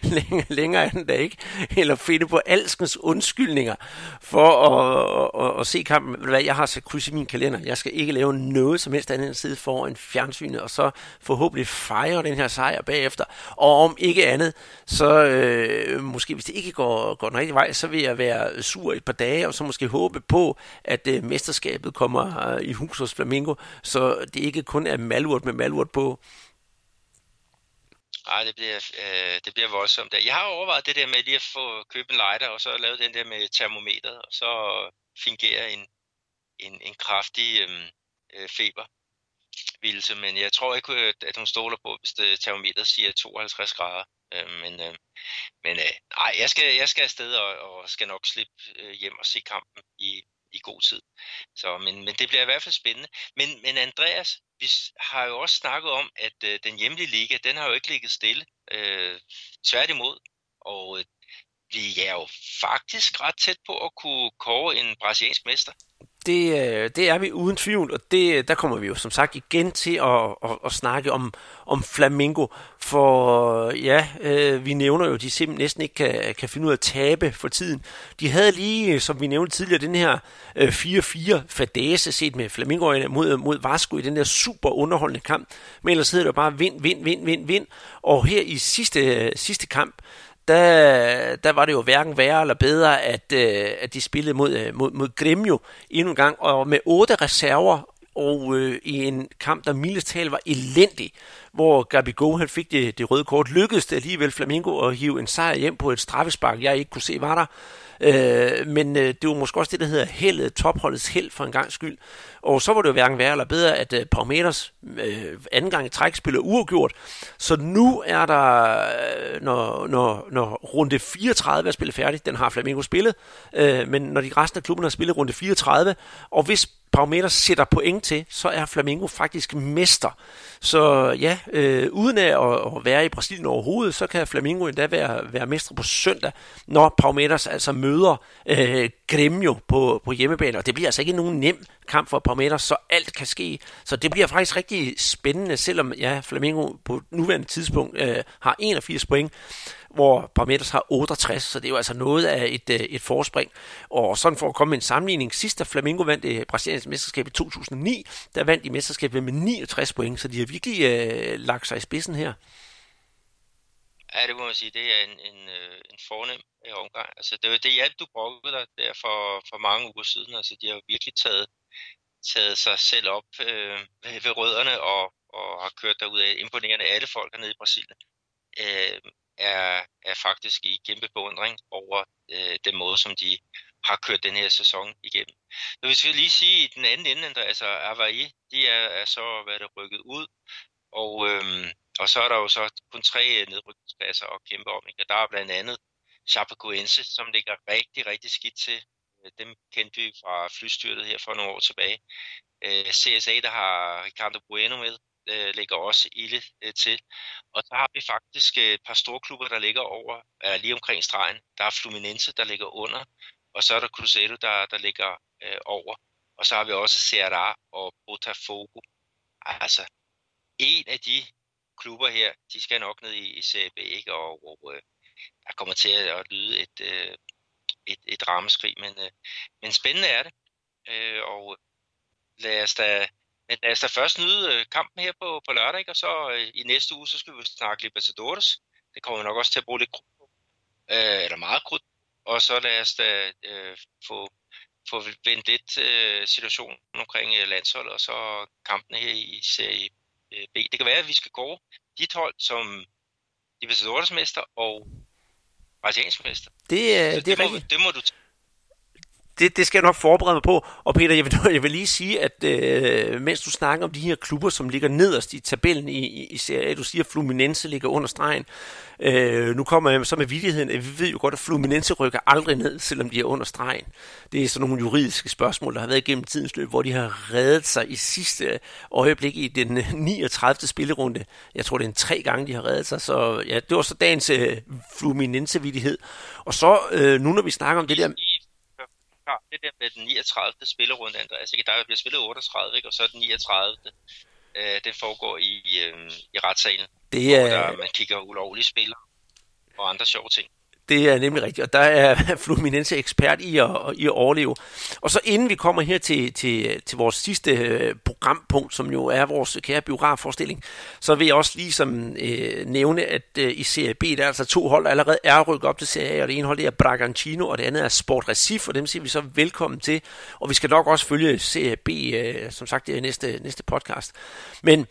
Længere, længere er den da ikke. Eller finde på alskens undskyldninger for at, at, at, se kampen. Jeg har sat kryds i min kalender. Jeg skal ikke lave noget som helst andet end sidde foran fjernsynet, og så forhåbentlig fejre den her sejr bagefter. Og om ikke andet, så øh, måske hvis det ikke går, går den rigtige vej, så vil jeg være sur et par dage, og så måske håbe på, at øh, mesterskabet kommer øh, i hus hos Flamingo, så det ikke kun er malurt med malurt på. Nej, det bliver, øh, det bliver voldsomt. Jeg har overvejet det der med lige at få købe en lighter, og så lave den der med termometeret, og så fingere en, en, en kraftig øhm, øh, feber vildelse, men jeg tror ikke, øh, at hun stoler på, hvis det termometer siger 52 grader. Øh, men øh, men øh, nej, jeg skal, jeg skal afsted og, og skal nok slippe øh, hjem og se kampen i, i god tid. Så, men, men det bliver i hvert fald spændende. Men, men Andreas, vi har jo også snakket om, at øh, den hjemlige liga, den har jo ikke ligget stille. Øh, tværtimod. Og øh, vi er jo faktisk ret tæt på at kunne kåre en brasiliansk mester. Det, øh, det er vi uden tvivl, og det, øh, der kommer vi jo som sagt igen til at, at, at snakke om, om Flamingo, for ja, øh, vi nævner jo, at de simpelthen næsten ikke kan, kan finde ud af at tabe for tiden. De havde lige, øh, som vi nævnte tidligere, den her øh, 4-4 fadese set med Flamingo mod, mod Vasco i den der super underholdende kamp, men ellers hedder det bare vind, vind, vind, vind, vind, og her i sidste, sidste kamp, der, der var det jo hverken værre eller bedre, at, øh, at de spillede mod, øh, mod, mod Gremio endnu en gang, og med otte reserver, og øh, i en kamp, der mildest talt var elendig, hvor Gabigol han fik det, det røde kort, lykkedes det alligevel Flamingo at hive en sejr hjem på et straffespark, jeg ikke kunne se var der. Øh, men øh, det var måske også det, der hedder heldet, topholdets held for en gang skyld. Og så var det jo hverken værre eller bedre, at øh, Parmeters øh, anden gang i træk spiller uafgjort. Så nu er der, øh, når, når, når runde 34 er spillet færdigt, den har Flamingo spillet, øh, men når de resten af klubben har spillet runde 34, og hvis Parameter sætter point til, så er Flamengo faktisk mester. Så ja, øh, uden at, at være i Brasilien overhovedet, så kan Flamengo endda være, være mestre på søndag, når Palmeiras altså møder øh, Gremio på, på hjemmebane. Og det bliver altså ikke nogen nem kamp for Palmeiras, så alt kan ske. Så det bliver faktisk rigtig spændende, selvom ja, Flamengo på nuværende tidspunkt øh, har 81 point hvor Parmeters har 68, så det er jo altså noget af et, øh, et forspring. Og sådan for at komme med en sammenligning, sidst da Flamingo vandt øh, det brasilianske mesterskab i 2009, der vandt de mesterskabet med 69 point, så de har virkelig øh, lagt sig i spidsen her. Ja, det må man sige, det er en, en, øh, en fornem omgang. Altså, det var det hjælp, du brugte der, der for, for mange uger siden. Altså, de har virkelig taget, taget sig selv op øh, ved rødderne og, og har kørt derud af imponerende alle folk hernede i Brasilien. Øh, er, er faktisk i kæmpe beundring over øh, den måde, som de har kørt den her sæson igennem. hvis vi lige sige, i den anden ende, altså Avaí, de er, er så været rykket ud, og, øhm, og så er der jo så kun tre øh, nedrykningspladser at kæmpe om. Ikke? Der er blandt andet Chapecoense, som ligger rigtig, rigtig skidt til. Øh, dem kendte vi fra flystyrtet her for nogle år tilbage. Øh, CSA, der har Ricardo Bueno med, øh, ligger også ilde øh, til. Og så har vi faktisk øh, et par store klubber, der ligger over, er lige omkring stregen. Der er Fluminense, der ligger under, og så er der Cruzeiro, der, der ligger øh, over. Og så har vi også Ceará og Botafogo. Altså, en af de klubber her, de skal nok ned i, i CB, B, ikke? og, og øh, der kommer til at lyde et, øh, et, et rammeskrig, men, øh, men spændende er det. Øh, og lad os da men lad os da først nyde øh, kampen her på, på lørdag, ikke? og så øh, i næste uge, så skal vi snakke Libertadores. Det kommer vi nok også til at bruge lidt krudt på, øh, eller meget krudt. Og så lad os da øh, få, få vendt lidt øh, situationen omkring øh, landsholdet, og så kampene her i serie øh, B. Det kan være, at vi skal gå dit hold som Libertadores mester og brasiliansk mester. Det, øh, det, det, er må, det må du det, det skal jeg nok forberede mig på. Og Peter, jeg vil, jeg vil lige sige, at øh, mens du snakker om de her klubber, som ligger nederst i tabellen i, i, i Serie A, du siger, at Fluminense ligger under stregen. Øh, nu kommer jeg så med vidigheden, at vi ved jo godt, at Fluminense rykker aldrig ned, selvom de er under stregen. Det er sådan nogle juridiske spørgsmål, der har været gennem tidens løb, hvor de har reddet sig i sidste øjeblik i den 39. spillerunde. Jeg tror, det er en tre gange, de har reddet sig. Så ja, det var så dagens øh, Fluminense-vidighed. Og så øh, nu, når vi snakker om det der har det der med den 39. spillerunde, Andreas. Ikke? Der bliver spillet 38, ikke? og så er den 39. Øh, det foregår i, øh, i retssalen, det er... hvor der, man kigger ulovlige spillere og andre sjove ting. Det er nemlig rigtigt, og der er Fluminense ekspert i at, i at overleve. Og så inden vi kommer her til, til, til vores sidste øh, programpunkt, som jo er vores kære biografforestilling, så vil jeg også lige som, øh, nævne, at øh, i Serie B, der er altså to hold, der allerede er rykket op til Serie A, og det ene hold det er Bragantino, og det andet er Sport Recife, og dem siger vi så velkommen til. Og vi skal nok også følge Serie B, øh, som sagt, det er næste, næste podcast. Men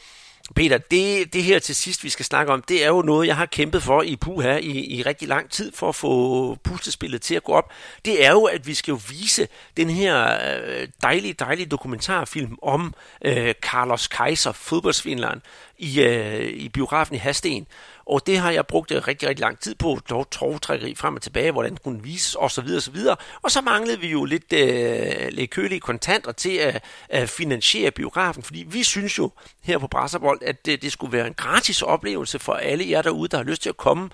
Peter, det, det her til sidst, vi skal snakke om, det er jo noget, jeg har kæmpet for i Puha i, i rigtig lang tid for at få puslespillet til at gå op. Det er jo, at vi skal jo vise den her øh, dejlige, dejlige dokumentarfilm om øh, Carlos Kaiser, fodboldsvindleren, i, øh, i biografen i Hasten. Og det har jeg brugt øh, rigtig, rigtig lang tid på, dog trovtrækkeri frem og tilbage, hvordan den kunne vises osv. osv. Og så manglede vi jo lidt, øh, lidt kølige kontanter til at, at finansiere biografen, fordi vi synes jo her på Brasserbold, at det, det skulle være en gratis oplevelse for alle jer derude, der har lyst til at komme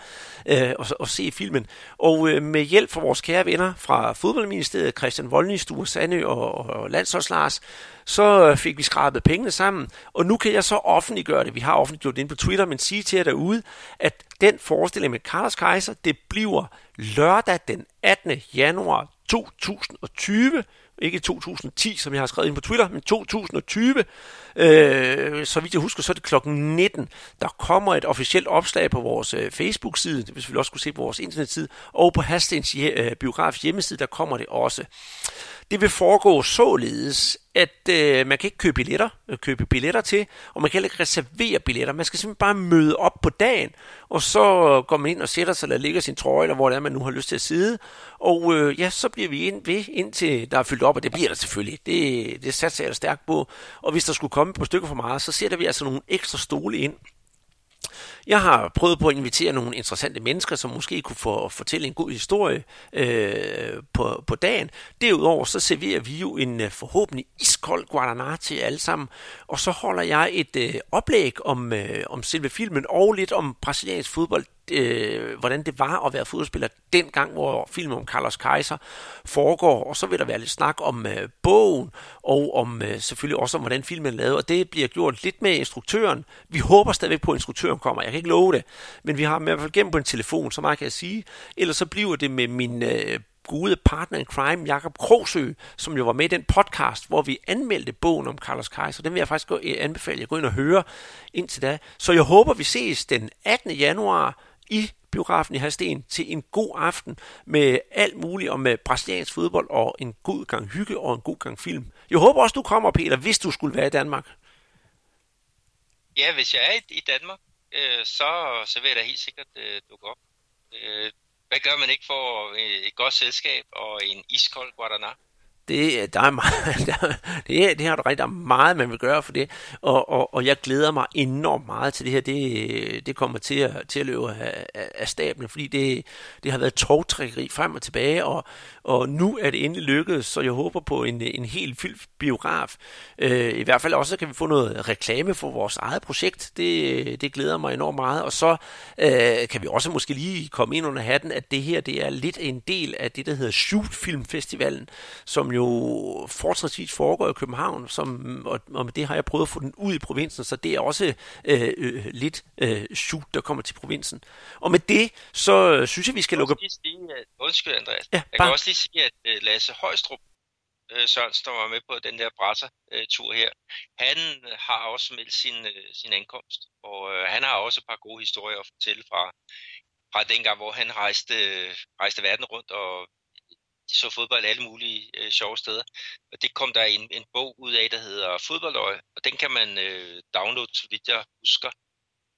øh, og, og se filmen. Og øh, med hjælp fra vores kære venner fra Fodboldministeriet, Christian Voldny, Sture Sandø og, og Landsholds Lars, så øh, fik vi skrabet pengene sammen, og nu kan jeg så offentliggøre det. Vi har offentliggjort det inde på Twitter, men sige til jer derude, at den forestilling med Carlos Kaiser, det bliver lørdag den 18. januar 2020, ikke 2010, som jeg har skrevet ind på Twitter, men 2020. Øh, så vidt jeg husker, så er det klokken 19. Der kommer et officielt opslag på vores øh, Facebook-side, det vil vi også kunne se på vores internetside, og på Hastens øh, biografs hjemmeside, der kommer det også. Det vil foregå således, at øh, man kan ikke købe billetter, øh, købe billetter til, og man kan heller ikke reservere billetter. Man skal simpelthen bare møde op på dagen, og så går man ind og sætter sig, eller ligger sin trøje, eller hvor det er, man nu har lyst til at sidde. Og øh, ja, så bliver vi ind ved, indtil der er fyldt op, og det bliver der selvfølgelig. Det, det satser jeg stærkt på. Og hvis der skulle komme på stykker for meget, så sætter vi altså nogle ekstra stole ind, jeg har prøvet på at invitere nogle interessante mennesker, som måske kunne få fortælle en god historie øh, på, på dagen. Derudover så serverer vi jo en øh, forhåbentlig iskold Guaraná til alle sammen, og så holder jeg et øh, oplæg om, øh, om selve filmen og lidt om brasiliansk fodbold øh, hvordan det var at være fodboldspiller dengang, hvor filmen om Carlos Kaiser foregår, og så vil der være lidt snak om øh, bogen, og om øh, selvfølgelig også om, hvordan filmen er lavet, og det bliver gjort lidt med instruktøren. Vi håber stadigvæk på, at instruktøren kommer. Jeg kan ikke love det, men vi har ham i hvert fald gennem på en telefon, så meget kan jeg sige. Ellers så bliver det med min øh, gode partner in crime, Jakob Krogsø, som jo var med i den podcast, hvor vi anmeldte bogen om Carlos Kaiser. Den vil jeg faktisk gå, øh, anbefale, at gå ind og høre indtil da. Så jeg håber, vi ses den 18. januar i biografen i Hasten til en god aften med alt muligt om med brasiliansk fodbold og en god gang hygge og en god gang film. Jeg håber også, du kommer, Peter, hvis du skulle være i Danmark. Ja, hvis jeg er i Danmark, øh, så, så vil jeg da helt sikkert øh, dukke op. Øh, hvad gør man ikke for øh, et godt selskab og en iskold Guaraná? Det, øh, der er meget, der, det, det har du rigtig, der meget, man vil gøre for det, og, og, og jeg glæder mig enormt meget til det her. Det, øh, det kommer til at, til at løbe af, af stablen, fordi det, det har været togtrækkeri frem og tilbage, og, og nu er det endelig lykkedes, så jeg håber på en, en helt fyldt biograf. Øh, I hvert fald også kan vi få noget reklame for vores eget projekt. Det, øh, det glæder mig enormt meget, og så øh, kan vi også måske lige komme ind under hatten, at det her det er lidt en del af det, der hedder Shoot Film Festivalen, som jo jo fortsatvis foregår i København, som, og, og med det har jeg prøvet at få den ud i provinsen, så det er også øh, øh, lidt øh, shoot, der kommer til provinsen. Og med det, så synes jeg, vi skal lukke... Sige, undskyld, Andreas. Ja, jeg kan også lige sige, at uh, Lasse Højstrup øh, Sørensen, der var med på den der brasser-tur her, han har også meldt sin, øh, sin ankomst, og øh, han har også et par gode historier at fortælle fra, fra dengang, hvor han rejste, rejste verden rundt og de så fodbold alle mulige øh, sjove steder. Og det kom der en, en bog ud af, der hedder Fodboldøje, og den kan man øh, downloade, så vidt jeg husker.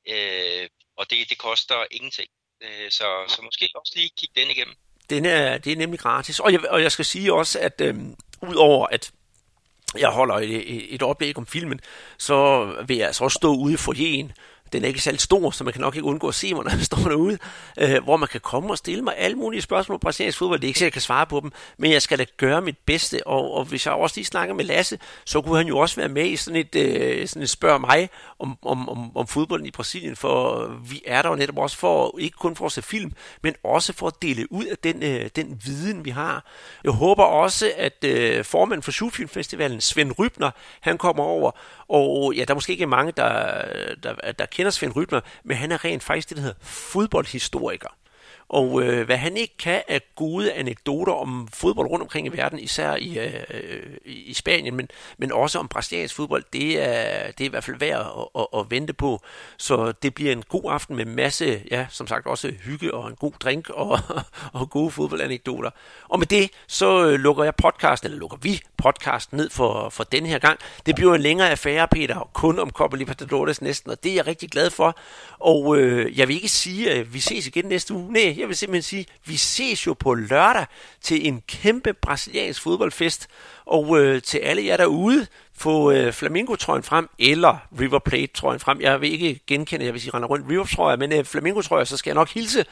Øh, og det, det koster ingenting. Øh, så, så måske også lige kigge den igennem. Den er, det er nemlig gratis. Og jeg, og jeg skal sige også, at øh, udover at jeg holder et, et oplæg om filmen, så vil jeg altså også stå ude i foyeren den er ikke særlig stor, så man kan nok ikke undgå at se mig, når jeg står derude, øh, hvor man kan komme og stille mig alle mulige spørgsmål om brasiliansk fodbold. Det er ikke sikkert, jeg kan svare på dem, men jeg skal da gøre mit bedste. Og, og hvis jeg også lige snakker med Lasse, så kunne han jo også være med i sådan et, øh, sådan et spørg mig om, om, om, om fodbolden i Brasilien, for vi er der jo netop også for, ikke kun for at se film, men også for at dele ud af den, øh, den viden, vi har. Jeg håber også, at øh, formanden for Shootfilm Svend Rybner, han kommer over, og ja, der er måske ikke mange, der, der, der kender Svend Rytmer, men han er rent faktisk det, der hedder fodboldhistoriker og øh, hvad han ikke kan af gode anekdoter om fodbold rundt omkring i verden, især i, øh, øh, i Spanien, men, men også om brasiliansk fodbold, det er, det er i hvert fald værd at, at, at vente på. Så det bliver en god aften med masse, ja, som sagt også hygge og en god drink og, og gode fodboldanekdoter. Og med det, så øh, lukker jeg podcast, eller lukker vi podcast ned for, for den her gang. Det bliver en længere affære, Peter, kun om Copa Libertadores næsten, og det er jeg rigtig glad for. Og øh, jeg vil ikke sige, at vi ses igen næste uge. Nej, jeg vil simpelthen sige, vi ses jo på lørdag til en kæmpe brasiliansk fodboldfest. Og øh, til alle jer derude, få øh, Flamingo-trøjen frem, eller River Plate-trøjen frem. Jeg vil ikke genkende, jeg vil sige, render rundt River-trøjer, men øh, Flamingo-trøjer, så skal jeg nok hilse.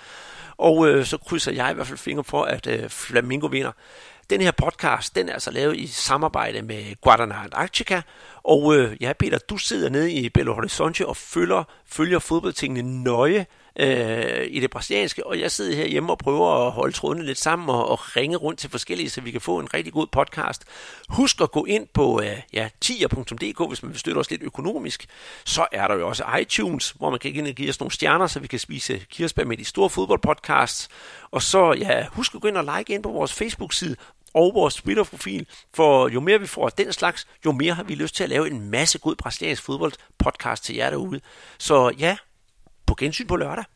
Og øh, så krydser jeg i hvert fald fingre for, at øh, Flamingo vinder. Den her podcast, den er altså lavet i samarbejde med Guadalajara Antarctica. Og øh, ja, Peter, du sidder nede i Belo Horizonte og følger, følger fodboldtingene nøje øh, i det brasilianske, og jeg sidder her hjemme og prøver at holde trådene lidt sammen og, og ringe rundt til forskellige, så vi kan få en rigtig god podcast. Husk at gå ind på øh, ja, tier.dk, hvis man vil støtte os lidt økonomisk. Så er der jo også iTunes, hvor man kan ind og give os nogle stjerner, så vi kan spise kirsebær med de store fodboldpodcasts. Og så ja, husk at gå ind og like ind på vores Facebook-side, og vores Twitter-profil, for jo mere vi får af den slags, jo mere har vi lyst til at lave en masse god brasiliansk fodbold podcast til jer derude. Så ja, på gensyn på lørdag.